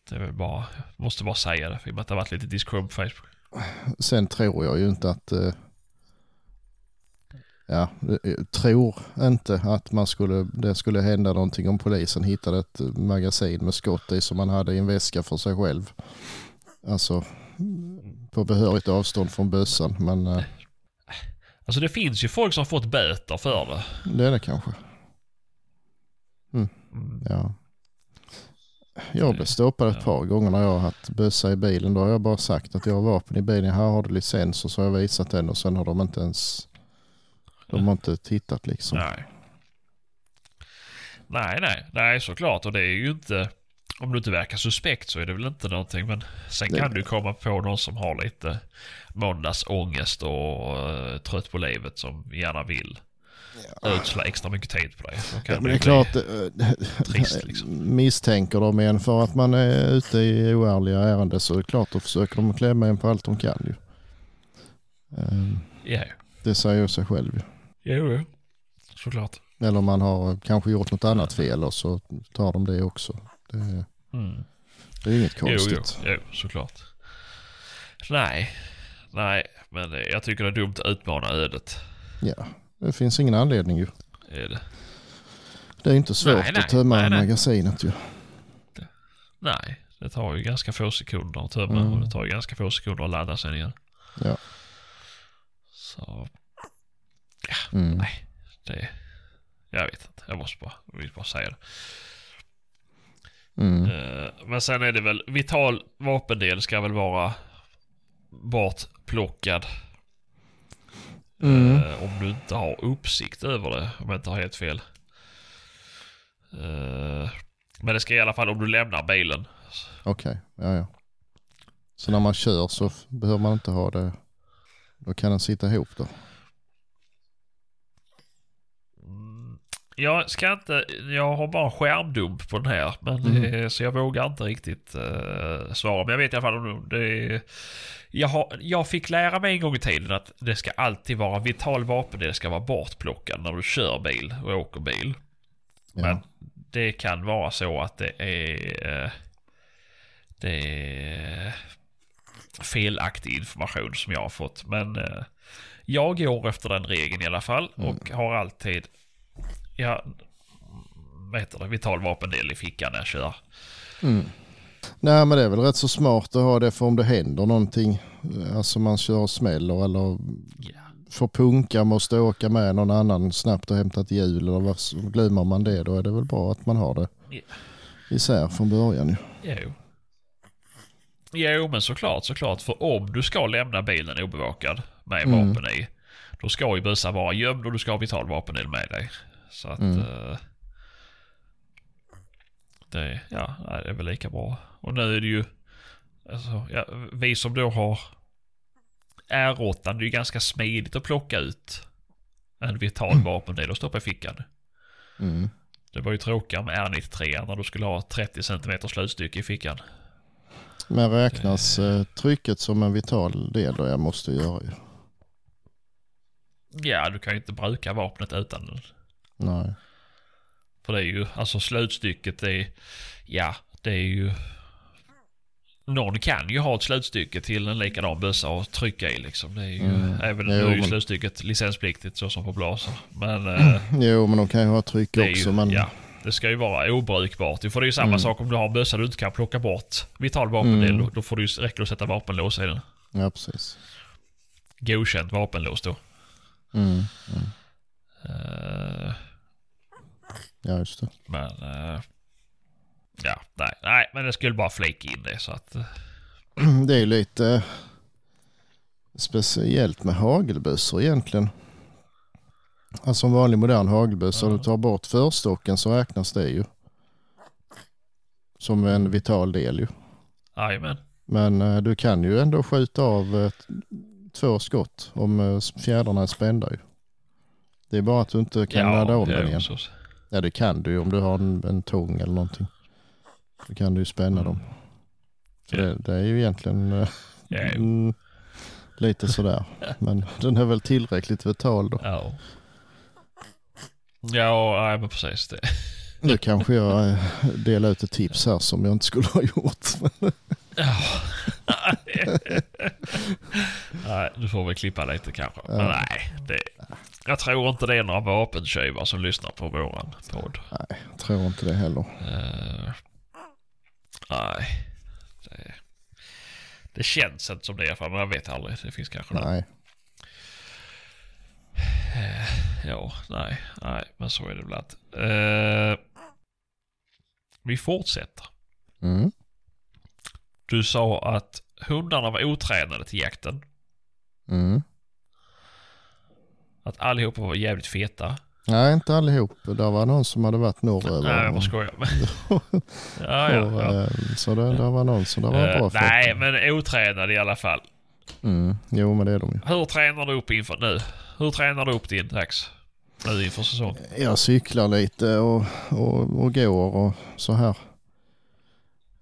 Det är väl bara... jag Måste bara säga det, för i och med att det har varit lite diskussion på Facebook. Sen tror jag ju inte att... uh, Ja, eh, tror inte att man skulle, det skulle hända någonting om polisen hittade ett magasin med skott i som man hade i en väska för sig själv. Alltså på behörigt avstånd från bössan. Men Uh, Alltså det finns ju folk som har fått böter för det. det är det kanske. Mm. Ja. Jag blev stoppad ett par gånger när jag har haft bössa i bilen. Då har jag bara sagt att jag har vapen i bilen. Här har du licens och så har jag visat den och sen har de inte ens... De har inte tittat liksom. Nej. Nej, nej, nej såklart. Och det är ju inte... Om du inte verkar suspekt så är det väl inte någonting. Men sen kan du komma på någon som har lite måndagsångest och uh, trött på livet som gärna vill ödsla extra mycket tid på dig. Ja, men det är klart, eh, trist liksom. misstänker de en för att man är ute i oärliga ärenden så är det klart då försöker de klämma en på allt de kan ju. Eh, Ja, Det säger ju sig själv ju. jo, jo. Såklart. Eller man har kanske gjort något annat fel och så tar de det också. Det, Mm. det är inget Jo, jo, konstigt. jo, såklart. Nej, nej, men jag tycker det är dumt att utmana ödet. Ja, det finns ingen anledning ju. Är det. Det är inte svårt Nej, nej, att tömma nej, nej. magasinet ju. Nej, det tar ju ganska få sekunder att tömma Mm. och det tar ju ganska få sekunder att ladda sen igen. Ja. Så, Mm. nej, det... Jag vet inte, jag måste bara, jag vill bara säga det. Mm. Eh, Men sen är det väl, vital vapendel ska väl vara bortplockad. Mm. Eh, om du inte har uppsikt över det, om jag inte har helt fel. Eh, men det ska i alla fall om du lämnar bilen. Okej, ja ja. Så när man kör så behöver man inte ha det. Då kan den sitta ihop då. Jag ska inte, jag har bara skärmdump på den här. Men Mm. det, så jag vågar inte riktigt eh, svara. Men jag vet i alla fall om det är, jag, har, jag fick lära mig en gång i tiden att det ska alltid vara vital vapendel ska vara bortplockad när du kör bil och åker bil. Ja. Men det kan vara så att det är, eh, det är felaktig information som jag har fått. Men eh, jag går efter den regeln i alla fall och har alltid ja, vad heter det, vital vapendel i fickan när jag kör. Mm. Nej men det är väl rätt så smart att ha det för om det händer någonting. Alltså man kör och smäller eller Ja. får punka, måste åka med någon annan snabbt och hämta ett hjul eller vad, glömmer man det då är det väl bra att man har det Ja. isär från början ju. Jo. Jo, men såklart, såklart. För om du ska lämna bilen obevakad med Mm. vapen i, då ska ju bössan vara gömd och du ska ha vital vapendel med dig. Så att... Mm. eh, det, ja, det är väl lika bra. Och nu är det ju... Alltså, ja, vi som då har R8, det är ju ganska smidigt att plocka ut en vital vapendel och stoppa i fickan. Mm. Det var ju tråkigare med R93 när du skulle ha 30 cm slutstycke i fickan. Men räknas eh, trycket som en vital del då jag måste göra ju. Ja, du kan ju inte bruka vapnet utan den. Nej. För det är ju, alltså slutstycket är, ja, det är ju... Någon kan ju ha ett slutstycke till en likadan bössa och trycka i liksom. Det är ju, Mm. även Jo, nu är ju slutstycket licenspliktigt så som på blaser. Men (clears throat) eh, Jo men de kan ju ha tryck också ju, men ja, det ska ju vara obrukbart. För det är ju samma Mm. sak om du har en bössa du inte kan plocka bort vital vapendel. Mm. Då, får du ju, räcker det att sätta vapenlås i den. ja precis. Godkänt vapenlås då. Mm. Mm. Eh, Ja just det. Men... eh, ja, nej, nej, men jag skulle bara flika in det så att... eh, (clears throat) Det är ju lite speciellt med hagelbössor egentligen. Alltså en vanlig modern hagelbössa, Ja. du tar bort förstocken så räknas det ju. Som en vital del ju. Jajamän. Men du kan ju ändå skjuta av två skott om fjädrarna är spända ju. Det är bara att du inte kan ladda om den igen. Ja det kan du ju om du har en, en tång eller någonting. Då kan du ju spänna dem. Så Ja. det, det är ju egentligen Ja, jo. mm, lite sådär. Men (laughs) den är väl tillräckligt vital då. Ja. Ja, men precis det. Nu kanske jag eh, delar ut ett tips här som jag inte skulle ha gjort. (laughs) Ja. (laughs) nej, du får väl klippa lite kanske. Men Ja. nej, det... Jag tror inte det är några vapentjuvar som lyssnar på våran podd. Nej, jag tror inte det heller. Uh, nej. Det, det känns inte som det i alla fall, men jag vet aldrig. Det finns kanske. Nej. Uh, ja, nej, nej, men så är det väl att. Uh, vi fortsätter. Mm. Du sa att hundarna var otränade till jakten. Mm. Att allihopa var jävligt feta. Nej, inte allihop. Det var någon som hade varit norröver. Nej, jag bara skojar. (laughs) ja, ja, Och, ja. eh, Så det, det var någon som det var Eh, bra för. nej, men otränade i alla fall. Mm. Jo, men det är de ju. Hur tränar du upp inför nu? Hur tränar du upp din dags? Nu inför säsong? Jag cyklar lite och, och, och går och så här.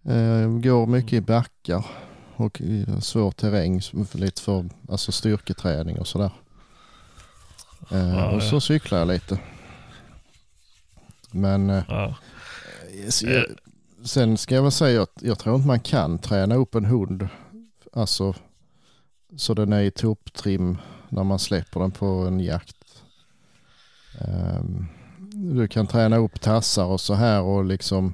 Eh, går mycket i backar och svår terräng. Lite för alltså styrketräning och sådär. Eh, Ja, och så cyklar jag lite. Men eh, jag, sen ska jag väl säga att jag tror inte man kan träna upp en hund. Alltså så den är i topptrim när man släpper den på en jakt. Ehm, du kan träna upp tassar och så här och liksom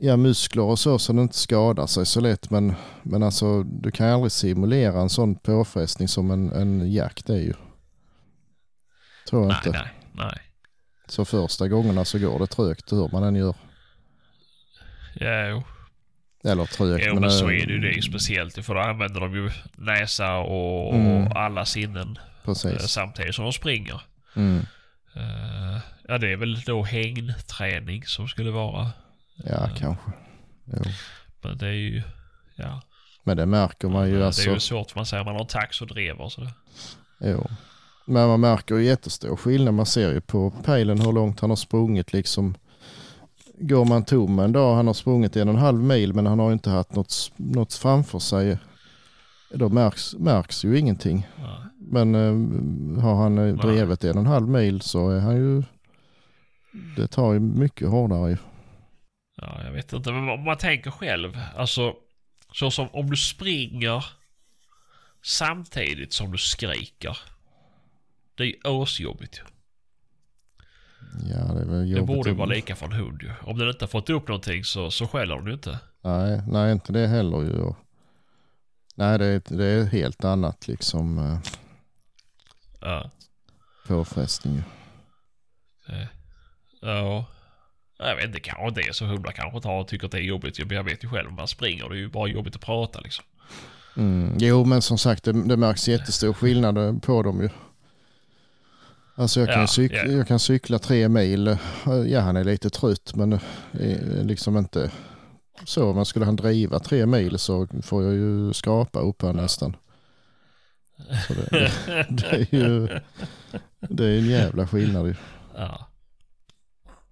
ja, muskler och så så den inte skadar sig så lätt. Men, men alltså du kan aldrig simulera en sån påfrestning som en, en jakt är ju. Tror jag Nej, inte. nej, nej. Så första gångerna så går det trögt hur man än gör. Ja, jo. Eller trögt. Jo, men så eh, är det ju. Det är ju speciellt. För då använder de ju näsa och, Mm. och alla sinnen eh, Precis. samtidigt som de springer. Mm. Eh, ja, det är väl då hängnträning som skulle vara. Ja, kanske. Jo. Men det är ju... Ja. Men det märker man ju det alltså. är ju svårt för man säger man har en tax och drever och sådär. Jo. Men man märker ju jättestor skillnad. Man ser ju på pejlen hur långt han har sprungit liksom. Går man tom en dag, han har sprungit en och en halv mil men han har inte haft något, något framför sig. Då märks, märks ju ingenting. Ja. Men eh, har han eh, drivit en och en halv mil så är han ju... Det tar ju mycket hårdare ju. Ja, jag vet inte. Men man tänker själv. Alltså, så som om du springer samtidigt som du skriker. Det är ju asjobbigt ju. Ja, det är väl Det jobbigt. borde ju vara lika för en hund ju. Om den inte har fått upp någonting så, så skäller den ju inte. Nej, nej inte det heller ju. Nej, det är, det är helt annat liksom eh, Ja. påfrestning. ju. Ja. Jag vet inte, kanske inte är så hundar kanske tar och tycker att det är jobbigt. jag vet ju själv, man springer det är ju bara jobbigt att prata liksom. Mm. Jo, men som sagt det, det märks jättestor skillnad på dem ju. Alltså jag kan, Ja, cykla, ja. jag kan cykla tre mil. Ja, han är lite trött men är liksom inte så. Men skulle han driva tre mil så får jag ju skrapa upp här nästan. (laughs) Så det, det, är ju det är en jävla skillnad ju. Ja.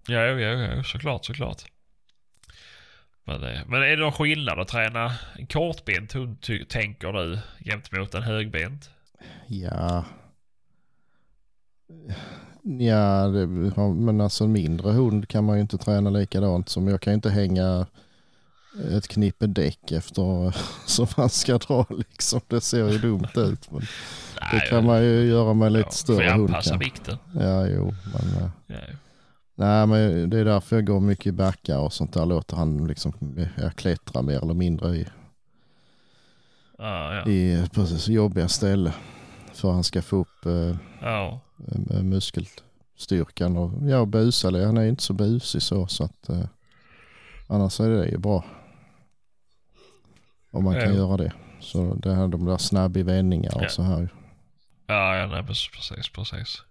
Ja, ja, ja, såklart, såklart. Men, det, men är det någon skillnad att träna en kortbent hund, tänker du, gentemot en högbent? Ja. Ja, det, men alltså en mindre hund kan man ju inte träna likadant som. Jag kan ju inte hänga ett knippe däck efter (laughs) som man ska dra liksom. Det ser ju dumt ut. Men det Nej, kan man ju göra med lite ja, större får jag hund. anpassa vikten. Ja, jo. Men, eh, Ja, nej, men det är därför jag går mycket i backar och sånt där. Låter han liksom jag klättra mer eller mindre i, Ja, ja. i precis, jobbiga ställen. För att han ska få upp eh, ja. eh, muskelstyrkan och ja, busa. Han är inte så busig så så att eh, annars är det ju bra. Om man kan Ja. göra det. Så det här, de där snabb i vändningar och Ja. så här. Ja, ja nej, precis, precis.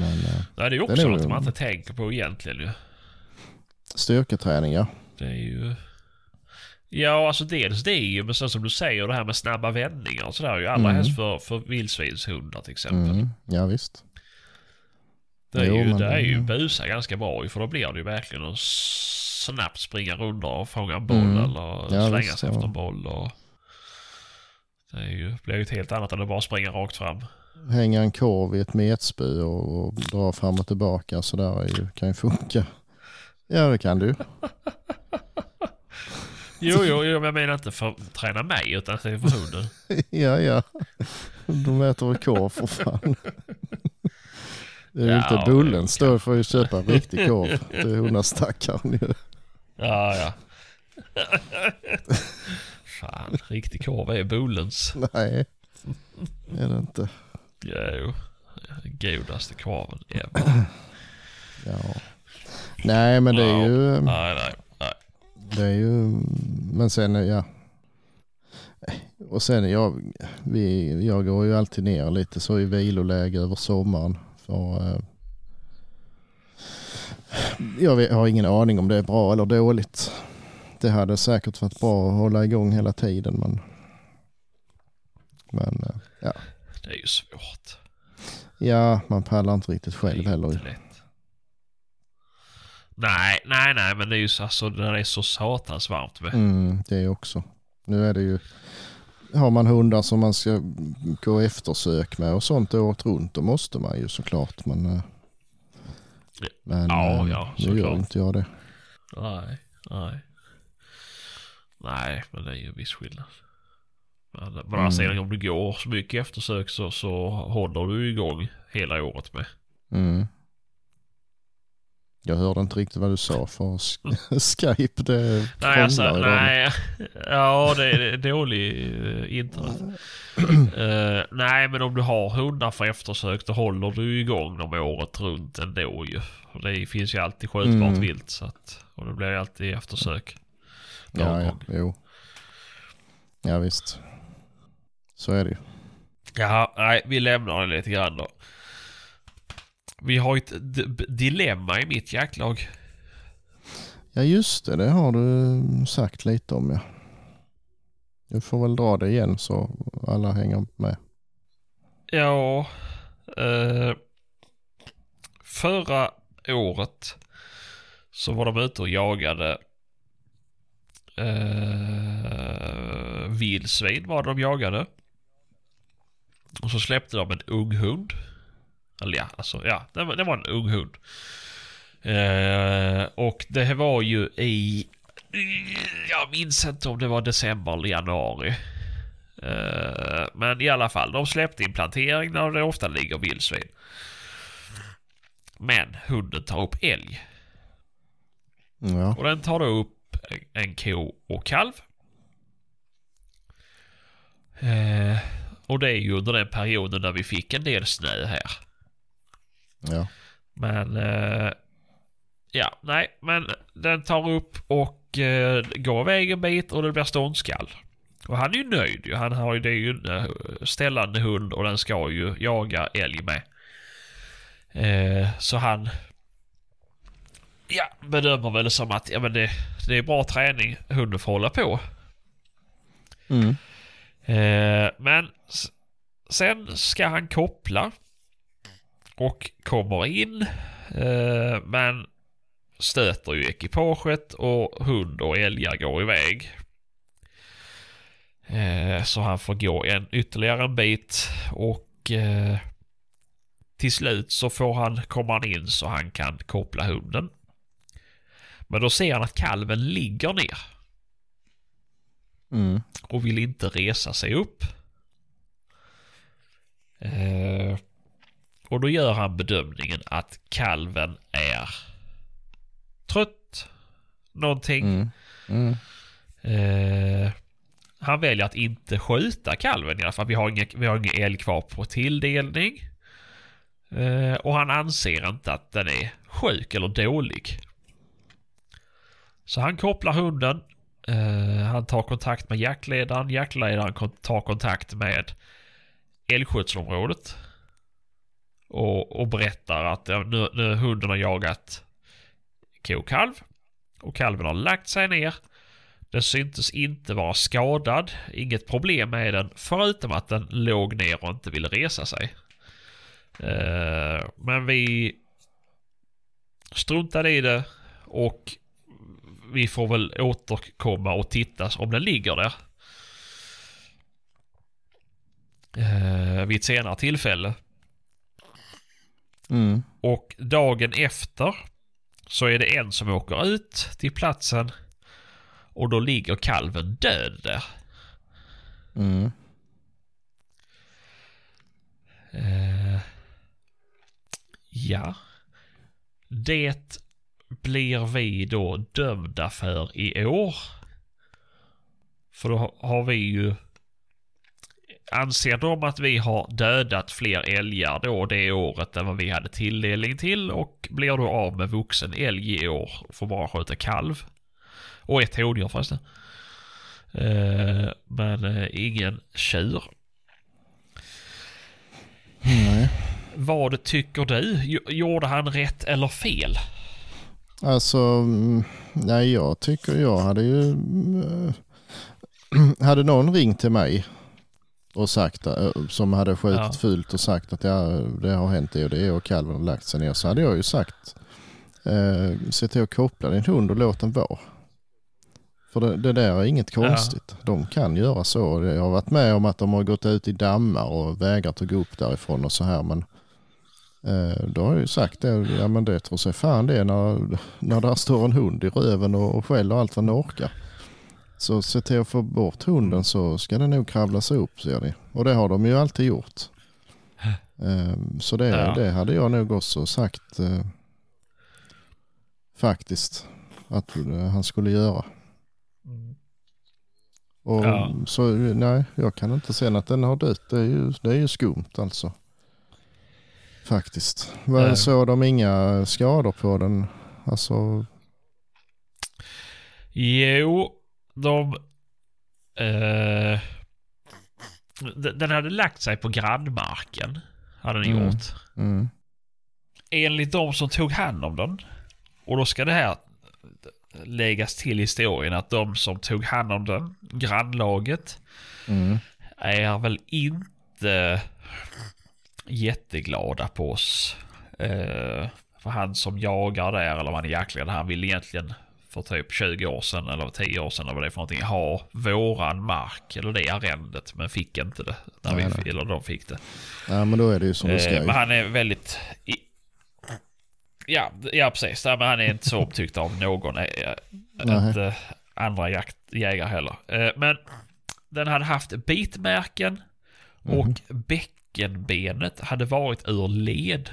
Men eh, Nej, det är Det också är något man inte tänker på egentligen ju. styrketräning ja. Det är ju... Ja, alltså dels det ju, men sen som du säger det här med snabba vändningar och sådär ju. Allra Mm. helst för, för vildsvinshundar till exempel. Mm, ja visst. Det är Jo, ju, det är ju busa ganska bra för då blir det ju verkligen att snabbt springa runt och fånga en boll Mm. eller Ja, slänga visst, sig ja. efter en boll. Och det är ju, blir ju ett helt annat än att bara springa rakt fram. Hänga en korv i ett metspö och, och dra fram och tillbaka så där är ju, kan ju funka. Ja det kan du. (laughs) Jo, jo, jo, jag menar inte för att träna mig utan för hunden. (laughs) ja ja. De äter väl korv för fan. Det är ju Ja, inte Bullens då får ju köpa en riktig korv. Det är hundastackaren ju. Ja, ja. Fan, riktig korv är Bolens. Nej, är det inte. Jo, godaste korven ever. Ja. Nej men det är ju, nej, nej. Det är ju, men sen ja. Och sen jag, vi, jag går ju alltid ner lite så i viloläge över sommaren. För, eh, jag har ingen aning om det är bra eller dåligt. Det hade säkert varit bra att hålla igång hela tiden men, men eh, ja. Det är ju svårt. ja, man pallar inte riktigt själv heller. Nej, nej, nej, men det är ju så, alltså, det är så satans varmt. Mm, det också. Nu är det ju, har man hundar som man ska gå eftersök med och sånt året runt, då måste man ju såklart. Men, eh, men Ja, eh, ja, nu gör såklart. inte jag det. Nej, nej. Nej, men det är ju en viss skillnad. Men, men å andra sidan om du går så mycket eftersök så, så håller du igång hela året med. Mm. Jag hörde inte riktigt vad du sa för sk- (laughs) Skype det Nej, alltså, idag. nej. Ja, det är dålig eh, internet. Eh, nej, men om du har hundar för eftersök då håller du igång dem året runt ändå ju. Och Det finns ju alltid skjutbart Mm. vilt så att, och det blir alltid eftersök. Ja, ja, jo. Ja visst. Så är det ju. Ja, nej, vi lämnar det lite grann då. Vi har ett dilemma i mitt jaktlag. Ja just det, det har du sagt lite om ja. Du får väl dra det igen så alla hänger med. Ja, eh, förra året så var de ute och jagade eh, vildsvin var de jagade. Och så släppte de en ung hund. Eller ja, alltså ja, det var, det var en ung hund. Eh, och det var ju i, jag minns inte om det var december eller januari. Eh, men i alla fall, de släppte in plantering där det ofta ligger vildsvin. Men hunden tar upp älg. Ja. Och den tar då upp en- en ko och kalv. Eh, och det är ju under den perioden när vi fick en del snö här. Ja. Men... Eh, ja, nej, men den tar upp och eh, går iväg en bit och det blir ståndskall. Och han är ju nöjd ju. Han har ju, det ju en eh, ställande hund och den ska ju jaga älg med. Eh, så han... Ja, bedömer väl som att ja, men det, det är bra träning hunden får hålla på. Mm. Eh, men sen ska han koppla. Och kommer in. Eh, men stöter ju ekipaget och hund och älgar går iväg. Eh, så han får gå en, ytterligare en bit och eh, till slut så får han, kommer han in så han kan koppla hunden. Men då ser han att kalven ligger ner Mm. och vill inte resa sig upp. Eh, och då gör han bedömningen att kalven är trött. Någonting. Mm. Mm. Eh, han väljer att inte skjuta kalven i alla fall. Vi har ingen, vi har ingen älg kvar på tilldelning. Eh, och han anser inte att den är sjuk eller dålig. Så han kopplar hunden. Eh, han tar kontakt med jaktledaren. Jaktledaren tar kontakt med älgskötselområdet. Och, och berättar att ja, nu, nu hunden har jagat ko och kalv. Och kalven har lagt sig ner. Den syntes inte vara skadad. Inget problem med den förutom att den låg ner och inte ville resa sig. Eh, men vi struntade i det och vi får väl återkomma och titta om den ligger där. Eh, vid ett senare tillfälle. Mm. Och dagen efter så är det en som åker ut till platsen och då ligger kalven död där. Mm. Uh, ja. Det blir vi då dömda för i år. För då har vi ju Anser de att vi har dödat fler älgar då det året än vad vi hade tilldelning till och blir då av med vuxen älg i år och får bara skjuta kalv. Och ett hondjur förresten. Eh, men eh, ingen tjur. Nej. Vad tycker du? Gj- Gjorde han rätt eller fel? Alltså, mm, nej jag tycker jag hade ju... mm, (clears throat) hade någon ringt till mig och sagt, eh, som hade skjutit Ja. fult och sagt att ja, det har hänt det och det och kalven har lagt sig ner så hade jag ju sagt eh, se till att koppla din hund och låt den vara. För det, det där är inget Ja. konstigt. De kan göra så. Jag har varit med om att de har gått ut i dammar och vägrat att gå upp därifrån och så här men Eh, då har jag ju sagt det, ja men det tror sig fan det när, när där står en hund i röven och, och skäller allt vad den orkar. Så se till att få bort hunden så ska den nog kravla sig upp ser ni. Och det har de ju alltid gjort. Eh, så det, Ja. det hade jag nog också sagt eh, faktiskt att eh, han skulle göra. Och Ja. så nej, jag kan inte se att den har dött. Det är ju, det är ju skumt alltså. Faktiskt. Nej. såg de inga skador på den? Alltså, Jo, de... Eh, den hade lagt sig på grannmarken. Hade den Mm. gjort. mm, Enligt de som tog hand om den. Och då ska det här läggas till historien att de som tog hand om den, grannlaget, mm, är väl inte jätteglada på oss. Eh, för han som jagar där, eller vad han egentligen, han vill egentligen för typ 20 år sedan eller 10 år sedan eller vad det är för någonting, ha våran mark, eller det arrendet, men fick inte det. När vi, Nej, nej. eller de fick det. ja men då är det ju som det ska Eh, men han är väldigt... I, ja, ja, precis. Nej, men han är inte så upptyckt av någon. eh, eh, Nej. Inte andra jakt, jägare heller. Eh, Men den hade haft bitmärken och Mhm. bäckenbenet hade varit ur led.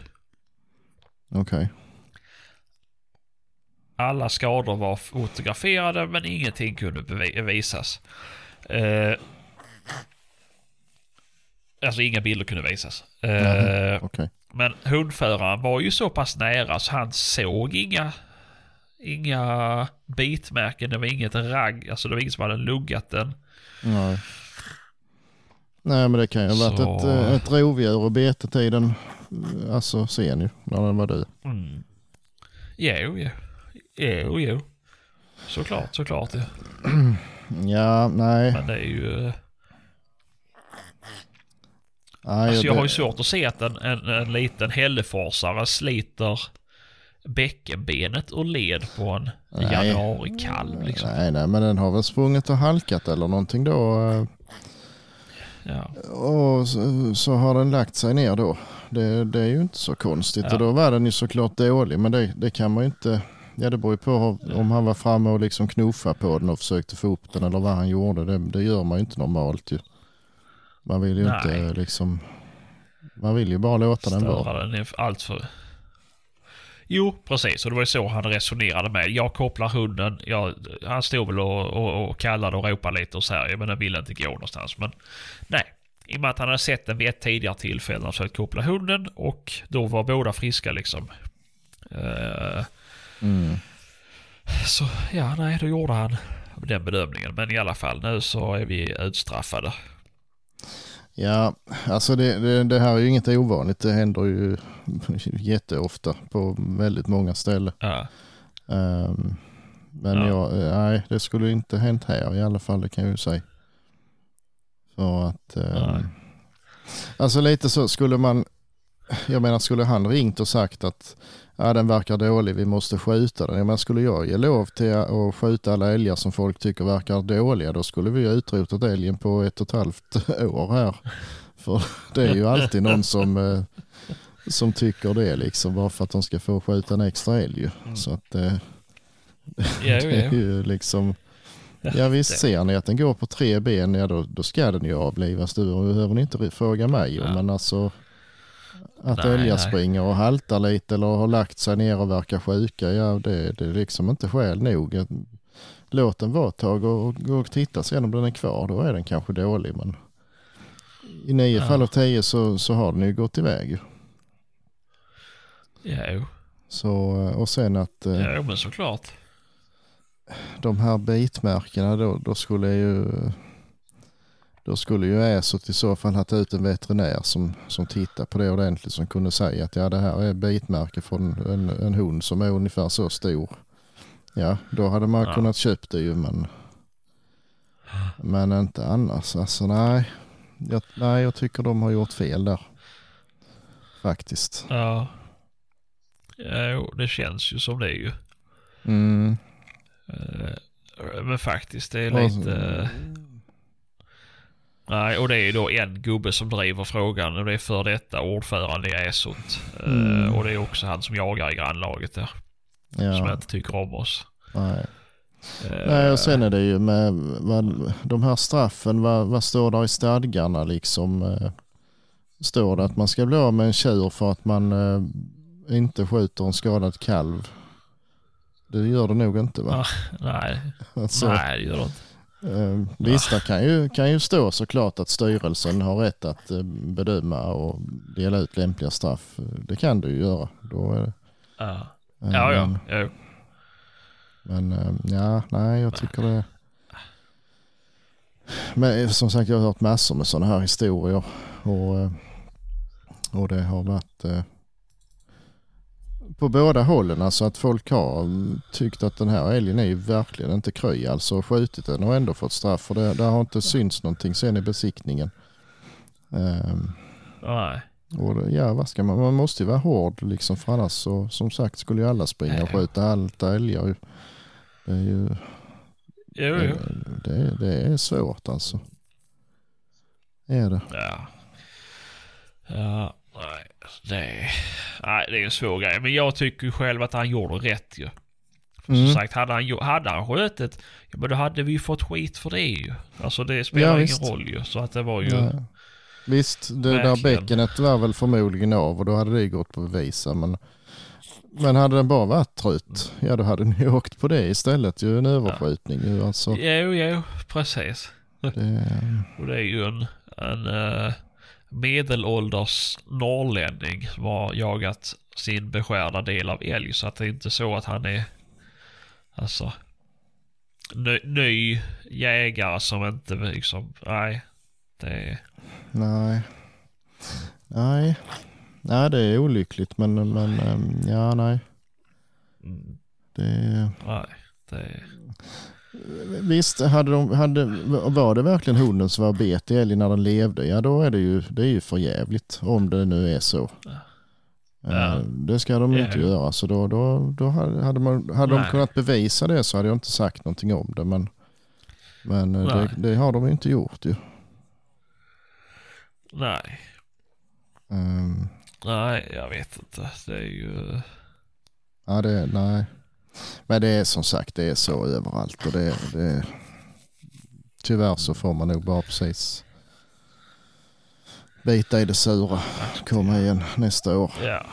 Okej. Alla skador var fotograferade men ingenting kunde visas. Eh, alltså inga bilder kunde visas. Eh, Mhm. Okej. Men hundföraren var ju så pass nära så han såg inga, inga bitmärken. Det var inget ragg, alltså det var ingen som hade luggat den. Nej. Nej men det kan ju ha varit Så- ett, eh, ett rovdjur och betetiden, eh, alltså sen ju, när den var död. Mm. Jo, jo. Jo, jo. Såklart, såklart. Ja. (clears throat) Ja, nej. Men det är ju... nej Alltså jag det- har ju svårt att se att en, en, en liten hälleforsare sliter bäckenbenet och led på en Nej. januarikalv liksom. Nej, nej, men den har väl sprungit och halkat eller någonting då. eh, Ja. Och så, så har den lagt sig ner då. Det, det är ju inte så konstigt. Ja. Och då var den ju såklart dålig. Men det, det kan man ju inte... Ja det beror ju på om han var framme och liksom knuffade på den och försökte få upp den eller vad han gjorde. Det, det gör man ju inte normalt ju. Man vill ju Nej. inte liksom... Man vill ju bara låta den vara. Störa den är allt för... Jo, precis. Och det var ju så han resonerade med. Jag kopplar hunden. Jag, han stod väl och, och, och kallade och ropade lite och så här. Men den ville inte gå någonstans. Men nej. I och med att han hade sett den vid ett tidigare tillfälle och försökt koppla hunden. Och då var båda friska liksom. Eh, Mm. så ja, nej, då gjorde han den bedömningen. Men i alla fall, nu så är vi utstraffade. Ja, alltså det, det, det här är ju inget ovanligt. Det händer ju (laughs) jätteofta på väldigt många ställen. Ja, Ehm, men Ja. jag, nej, det skulle inte hänt här i alla fall, det kan jag ju säga. För att, Nej. alltså lite så skulle man, jag menar skulle han ringt och sagt att ja, den verkar dålig, vi måste skjuta den. Jag menar, skulle jag ge lov till att skjuta alla älgar som folk tycker verkar dåliga, då skulle vi ha utrotat älgen på ett och ett halvt (laughs) år här. För det är ju alltid någon som, eh, som tycker det liksom, bara för att de ska få skjuta en extra älg. Mm. Så att eh, (laughs) ja, det är ju liksom, ja visst det- ser ni att den går på tre ben, ja då, då ska den ju avlivas. Du behöver ni inte fråga mig Ja. men alltså Att Nej, älgar nej. springer och haltar lite eller har lagt sig ner och verkar sjuka, ja det, det är liksom inte skäl nog. Låt den vara ett tag och, och, och titta sen om den är kvar, då är den kanske dålig. Men i nio Ja. fall av tio så, så har den ju gått iväg. jo. Så, och sen att eh, Ja, jo, men såklart. de här bitmärkena då, då skulle ju då skulle ju Äsot i så fall ha tagit ut en veterinär som, som tittar på det ordentligt som kunde säga att ja det här är bitmärke från en, en hund som är ungefär så stor. Ja, då hade man Ja. kunnat köpt det ju men men inte annars. Alltså nej. Jag, nej, jag tycker de har gjort fel där. Faktiskt. Ja. Ja, jo, det känns ju som det ju. Mm. Eh, Men faktiskt, det är lite... Nej, och det är ju då en gubbe som driver frågan och det är för detta ordförande i Äsot. Eh, Mm. Och det är också han som jagar i grannlaget där. Som Ja, inte tycker om oss. nej. Eh, Nej, och sen är det ju med vad, de här straffen, vad, vad står där i stadgarna liksom? Eh, står det att man ska bli av med en tjur för att man inte skjuter en skadad kalv? Det gör det nog inte va? Nej, (laughs) Alltså, nej det gör det inte. Eh, visst, det kan ju, kan ju stå såklart att styrelsen har rätt att eh, bedöma och dela ut lämpliga straff. Det kan du ju göra. Då är det, Ja, eh, ja. ja, Men, eh, ja, nej jag tycker det. Men eh, som sagt jag har hört massor med sådana här historier. Och, eh, och det har varit eh, på båda hållen. Alltså att folk har mm, tyckt att den här älgen är ju verkligen inte kry. Alltså skjutit den och ändå fått straff. För det, där har inte synts någonting sen i besiktningen. Ehm, Nej. och det, ja, vad ska man, man måste ju vara hård liksom för annars så som sagt skulle ju alla springa och skjuta alta älgar. Det är ju Jo, jo. det, det är svårt alltså. Är det. Ja. Ja, nej. Det, nej, det är en svår grej. Men jag tycker själv att han gjorde rätt ju. För Mm. Som sagt, hade han, hade han skjutit, ja, men då hade vi ju fått skit för det ju. Alltså det spelar Ja, ingen visst. roll ju. Så att det var ju... Ja. Visst, det där Verkligen. bäckenet var väl förmodligen av och då hade det gått på bevisa. Men, men hade den bara varit trött, ja då hade ni (laughs) åkt på det istället. Ju en överskjutning ju alltså. Jo, jo, precis. Det, (laughs) Och det är ju en, en eh, medelålders norrlänning har jagat sin beskärda del av älg. Så att det är inte så att han är alltså ny, ny jägare som inte liksom, nej. Det är, nej. Nej. Nej, det är olyckligt men, men ehm, ja, nej. mm, Det, nej. Det är, Visst, hade de, hade, var det verkligen hunden som var bet i älgen när den levde, ja då är det ju, det är ju för jävligt om det nu är så. Ja. Eh, Det ska de Ja. inte göra, så då, då, då hade, man, hade de kunnat bevisa det så hade jag inte sagt någonting om det. Men, men eh, det, det har de inte gjort ju. nej. Um, Nej, jag vet inte. Det är ju... ja, det, nej. Men det är som sagt, det är så överallt och det, det tyvärr så får man nog bara precis bita i det sura. Komma igen nästa år. Ja.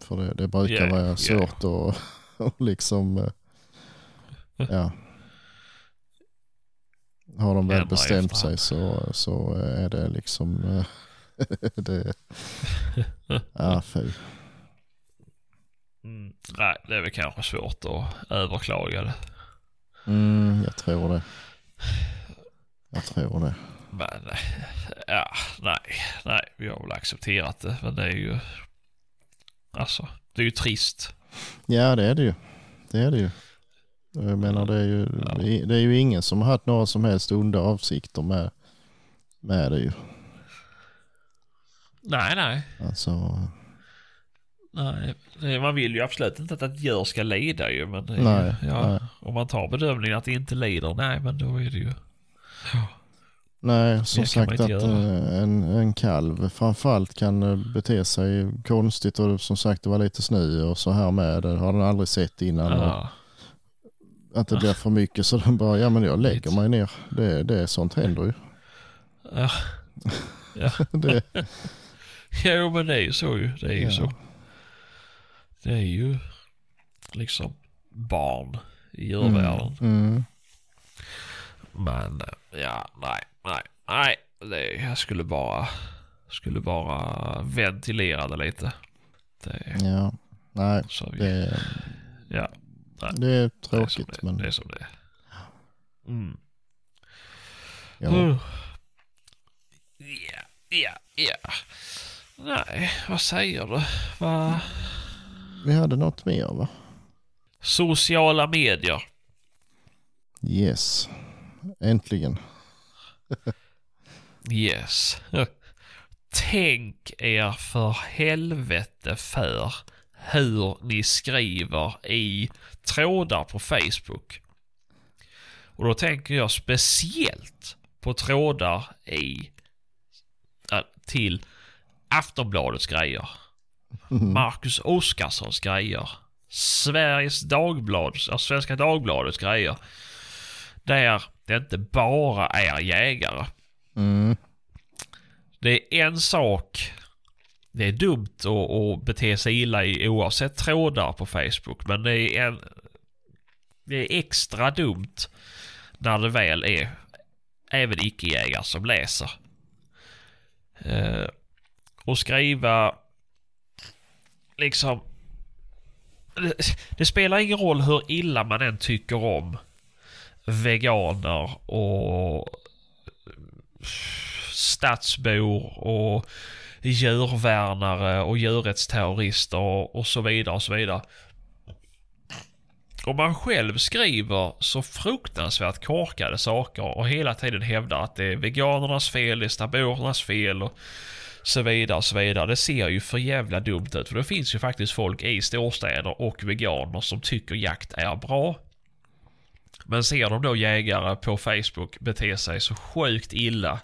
För det, det brukar Ja, vara svårt att att liksom, eh, ja. Har de väl bestämt sig så, så är det liksom, eh, (laughs) det, (laughs) ja fy. Mm, nej, det är väl kanske svårt att överklaga det. Mm, jag tror det. Jag tror det. Men eh, ja, nej, nej, vi har väl accepterat det. Men det är ju, alltså, det är ju trist. Ja det är det ju. Det är det ju. Jag menar det är ju, Ja. det är ju ingen som har haft några som helst onda avsikter med, med det ju. Nej, nej, Alltså, nej. Man vill ju absolut inte att ett djur ska lida ju. Men det är nej, ja, nej. om man tar bedömningen att det inte lider, nej men då är det ju, Nej, som sagt att eh, en, en kalv framförallt kan eh, bete sig konstigt och som sagt det var lite snö och så här med. Det har den aldrig sett innan. Ja, att det blir (laughs) för mycket så den bara, ja men jag lägger mig ner. Det, det är sånt händer ju. ja, (laughs) ja, Det, (laughs) Jo men det är ju så ju. Det är ju Ja. så. Det är ju liksom barn i djurvärlden. Mm. Men eh, ja, nej, nej, nej. Det, jag skulle bara, skulle bara ventilera det lite. Det, Ja, nej, så vi, det, ja, det är det är tråkigt det, men det är som det är. Mm. ja. Mm. Ja, ja, ja. Nej, vad säger du? Vad... Vi hade något mer va? Sociala medier. Yes, äntligen. Yes. Tänk er för helvete för hur ni skriver i trådar på Facebook. Och då tänker jag speciellt på trådar i till Aftonbladets grejer. Marcus Oskarssons grejer. Sveriges Dagblad, Svenska Dagbladets grejer. Där det inte bara är jägare. Mm. Det är en sak. Det är dumt att, att bete sig illa i oavsett trådar på Facebook. Men det är, en, det är extra dumt när det väl är även icke-jägare som läser. Eh, och skriva liksom... Det, det spelar ingen roll hur illa man än tycker om veganer och stadsbor och djurvärnare och djurrättsterrorister och, så vidare och så vidare. Om man själv skriver så fruktansvärt korkade saker och hela tiden hävdar att det är veganernas fel, det är stabornas fel och så vidare och så vidare. Det ser ju för jävla dumt ut för det finns ju faktiskt folk i storstäder och veganer som tycker jakt är bra. Men ser de då jägare på Facebook bete sig så sjukt illa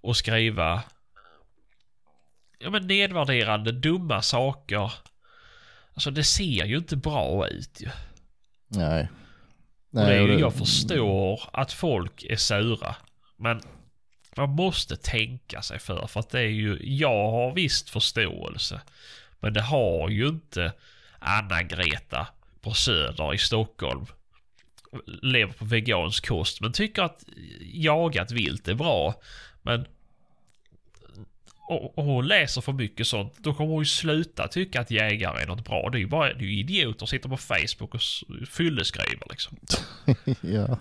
och skriva ja, men nedvärderande, dumma saker. Alltså det ser ju inte bra ut ju. Nej. Och det är ju, jag förstår att folk är sura. Men man måste tänka sig för. För att det är ju, jag har visst förståelse. Men det har ju inte Anna-Greta på Söder i Stockholm. Lever på vegansk kost men tycker att jagat vilt är bra. Men och, hon läser för mycket sånt, då kommer hon ju sluta tycka att jägare är något bra. Det är ju bara det är idioter som sitter på Facebook och fylleskriver liksom. (laughs) Ja.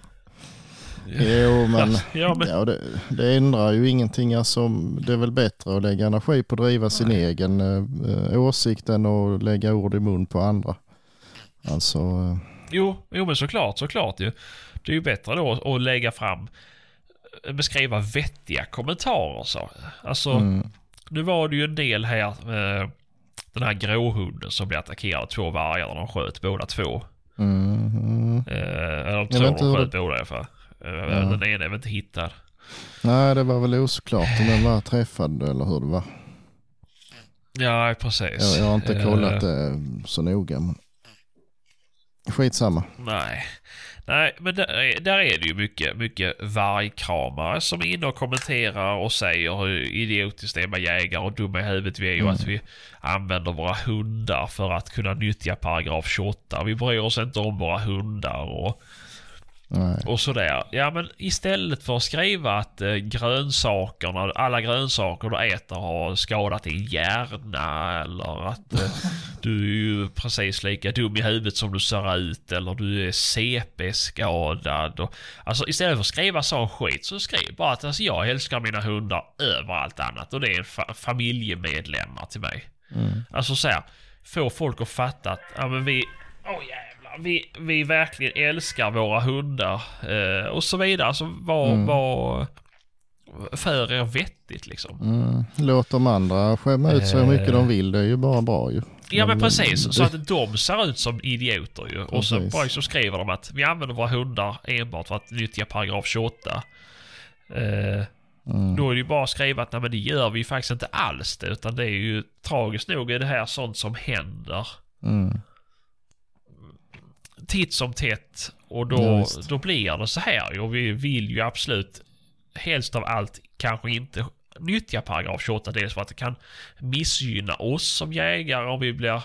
Jo men, Ja, men ja, det, det ändrar ju ingenting. Alltså, det är väl bättre att lägga energi på att driva sin egen eh, åsikt än att lägga ord i mun på andra. Alltså, eh, Jo, jo men såklart, såklart ju. Det är ju bättre då att lägga fram, eh, beskriva vettiga kommentarer så. Alltså, mm, nu var det ju en del här, eh, den här gråhunden som blev attackerad av två vargar när de sköt båda två. mm, mm. Eh, eller de tror de sköt båda i alla fall. Eh, Den ena är väl inte hittad. Nej, det var väl oklart om den var träffad eller hur det var. Ja, precis. Jag, jag har inte Eh, kollat det så noga. Men... Skitsamma. Nej. Nej, men där är, där är det ju mycket, mycket vargkramare som är inne och kommenterar och säger hur idiotiskt det är med jägare och dumma i huvudet vi är och att vi använder våra hundar för att kunna nyttja paragraf 28. Vi bryr oss inte om våra hundar och, Nej. och sådär. Ja, men istället för att skriva att eh, grönsakerna, alla grönsaker du äter har skadat din hjärna eller att eh, (laughs) du är ju precis lika dum i huvudet som du ser ut eller du är CP-skadad. Och, alltså istället för att skriva sån skit så skriv bara att alltså, jag älskar mina hundar över allt annat och det är fa- familjemedlemmar till mig. Mm. Alltså så här, få folk att fatta att ja, men vi, åh jävlar, vi, vi verkligen älskar våra hundar eh, och så vidare. Alltså var, Mm. var för er vettigt liksom. Mm. Låt de andra skämma ut sig hur mycket de vill. Det är ju bara bra ju. Ja men precis, så att (laughs) de ser ut som idioter ju. Och så bara så skriver de att vi använder våra hundar enbart för att nyttja paragraf 28. Eh, Mm. Då är det ju bara att skriva att nej men det gör vi ju faktiskt inte alls det. Utan det är ju tragiskt nog är det här sånt som händer Mm. Titt som tätt. Och då, då blir det så här. Och vi vill ju absolut helst av allt kanske inte nyttja paragraf 28. Dels för att det kan missgynna oss som jägare om vi blir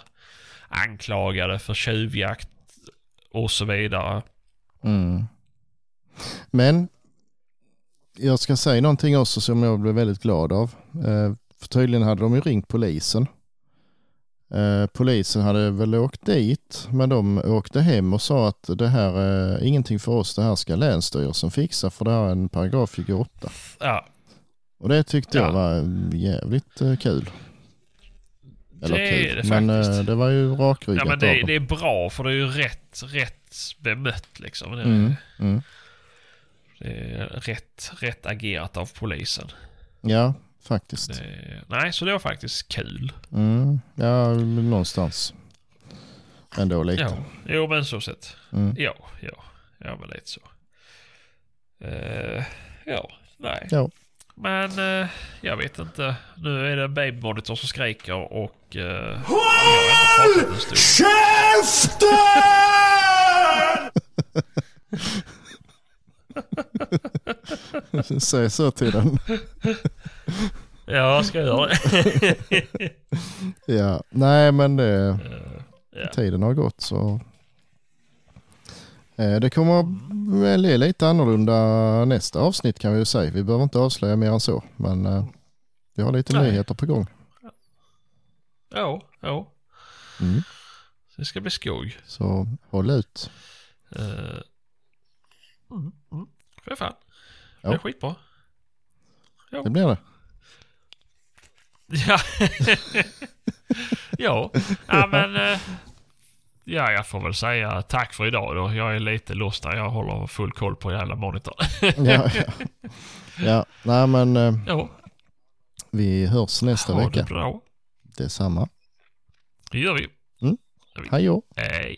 anklagade för tjuvjakt och så vidare. Mm. Men jag ska säga någonting också som jag blev väldigt glad av. Eh, för tydligen hade de ju ringt polisen. Eh, polisen hade väl åkt dit men de åkte hem och sa att det här är ingenting för oss, det här ska Länsstyrelsen fixa för det här är en paragraf 28. Ja, Och det tyckte jag Ja. var jävligt eh, kul. Eller Det är kul, det men faktiskt. eh, det var ju rakryggat ja men det, det är bra för det är ju rätt, rätt bemött liksom. Det, Mm, mm. det är rätt, rätt agerat av polisen. Ja, faktiskt. Det, nej, så det var faktiskt kul. Mm. Ja, någonstans. Ändå lite. Ja, jo men så sett. Mm. Ja, ja, ja men lite så. Eh, ja, nej. Ja. Men eh, jag vet inte. Nu är det en babymonitor som skriker och uh, jag har (laughs) ändå pratat en stund. (laughs) Säg så till den. (laughs) Ja, ska jag göra det? (laughs) Ja, nej men det, ja. tiden har gått så. Eh, Det kommer bli lite annorlunda nästa avsnitt kan vi ju säga. Vi behöver inte avslöja mer än så. Men eh, vi har lite Nej. nyheter på gång. Ja, ja. Mm. Det ska bli skog. Så håll ut. Uh, mm, mm. För fan. Ja. Det är skitbra. Det blir det. Ja. (laughs) ja. ja, men... eh, ja, jag får väl säga tack för idag då. Jag är lite lost där. Jag håller full koll på jävla monitorn. Ja, ja. ja nej men eh, ja, vi hörs nästa ha det vecka. bra. Detsamma. Det gör vi. Hej då. Hej.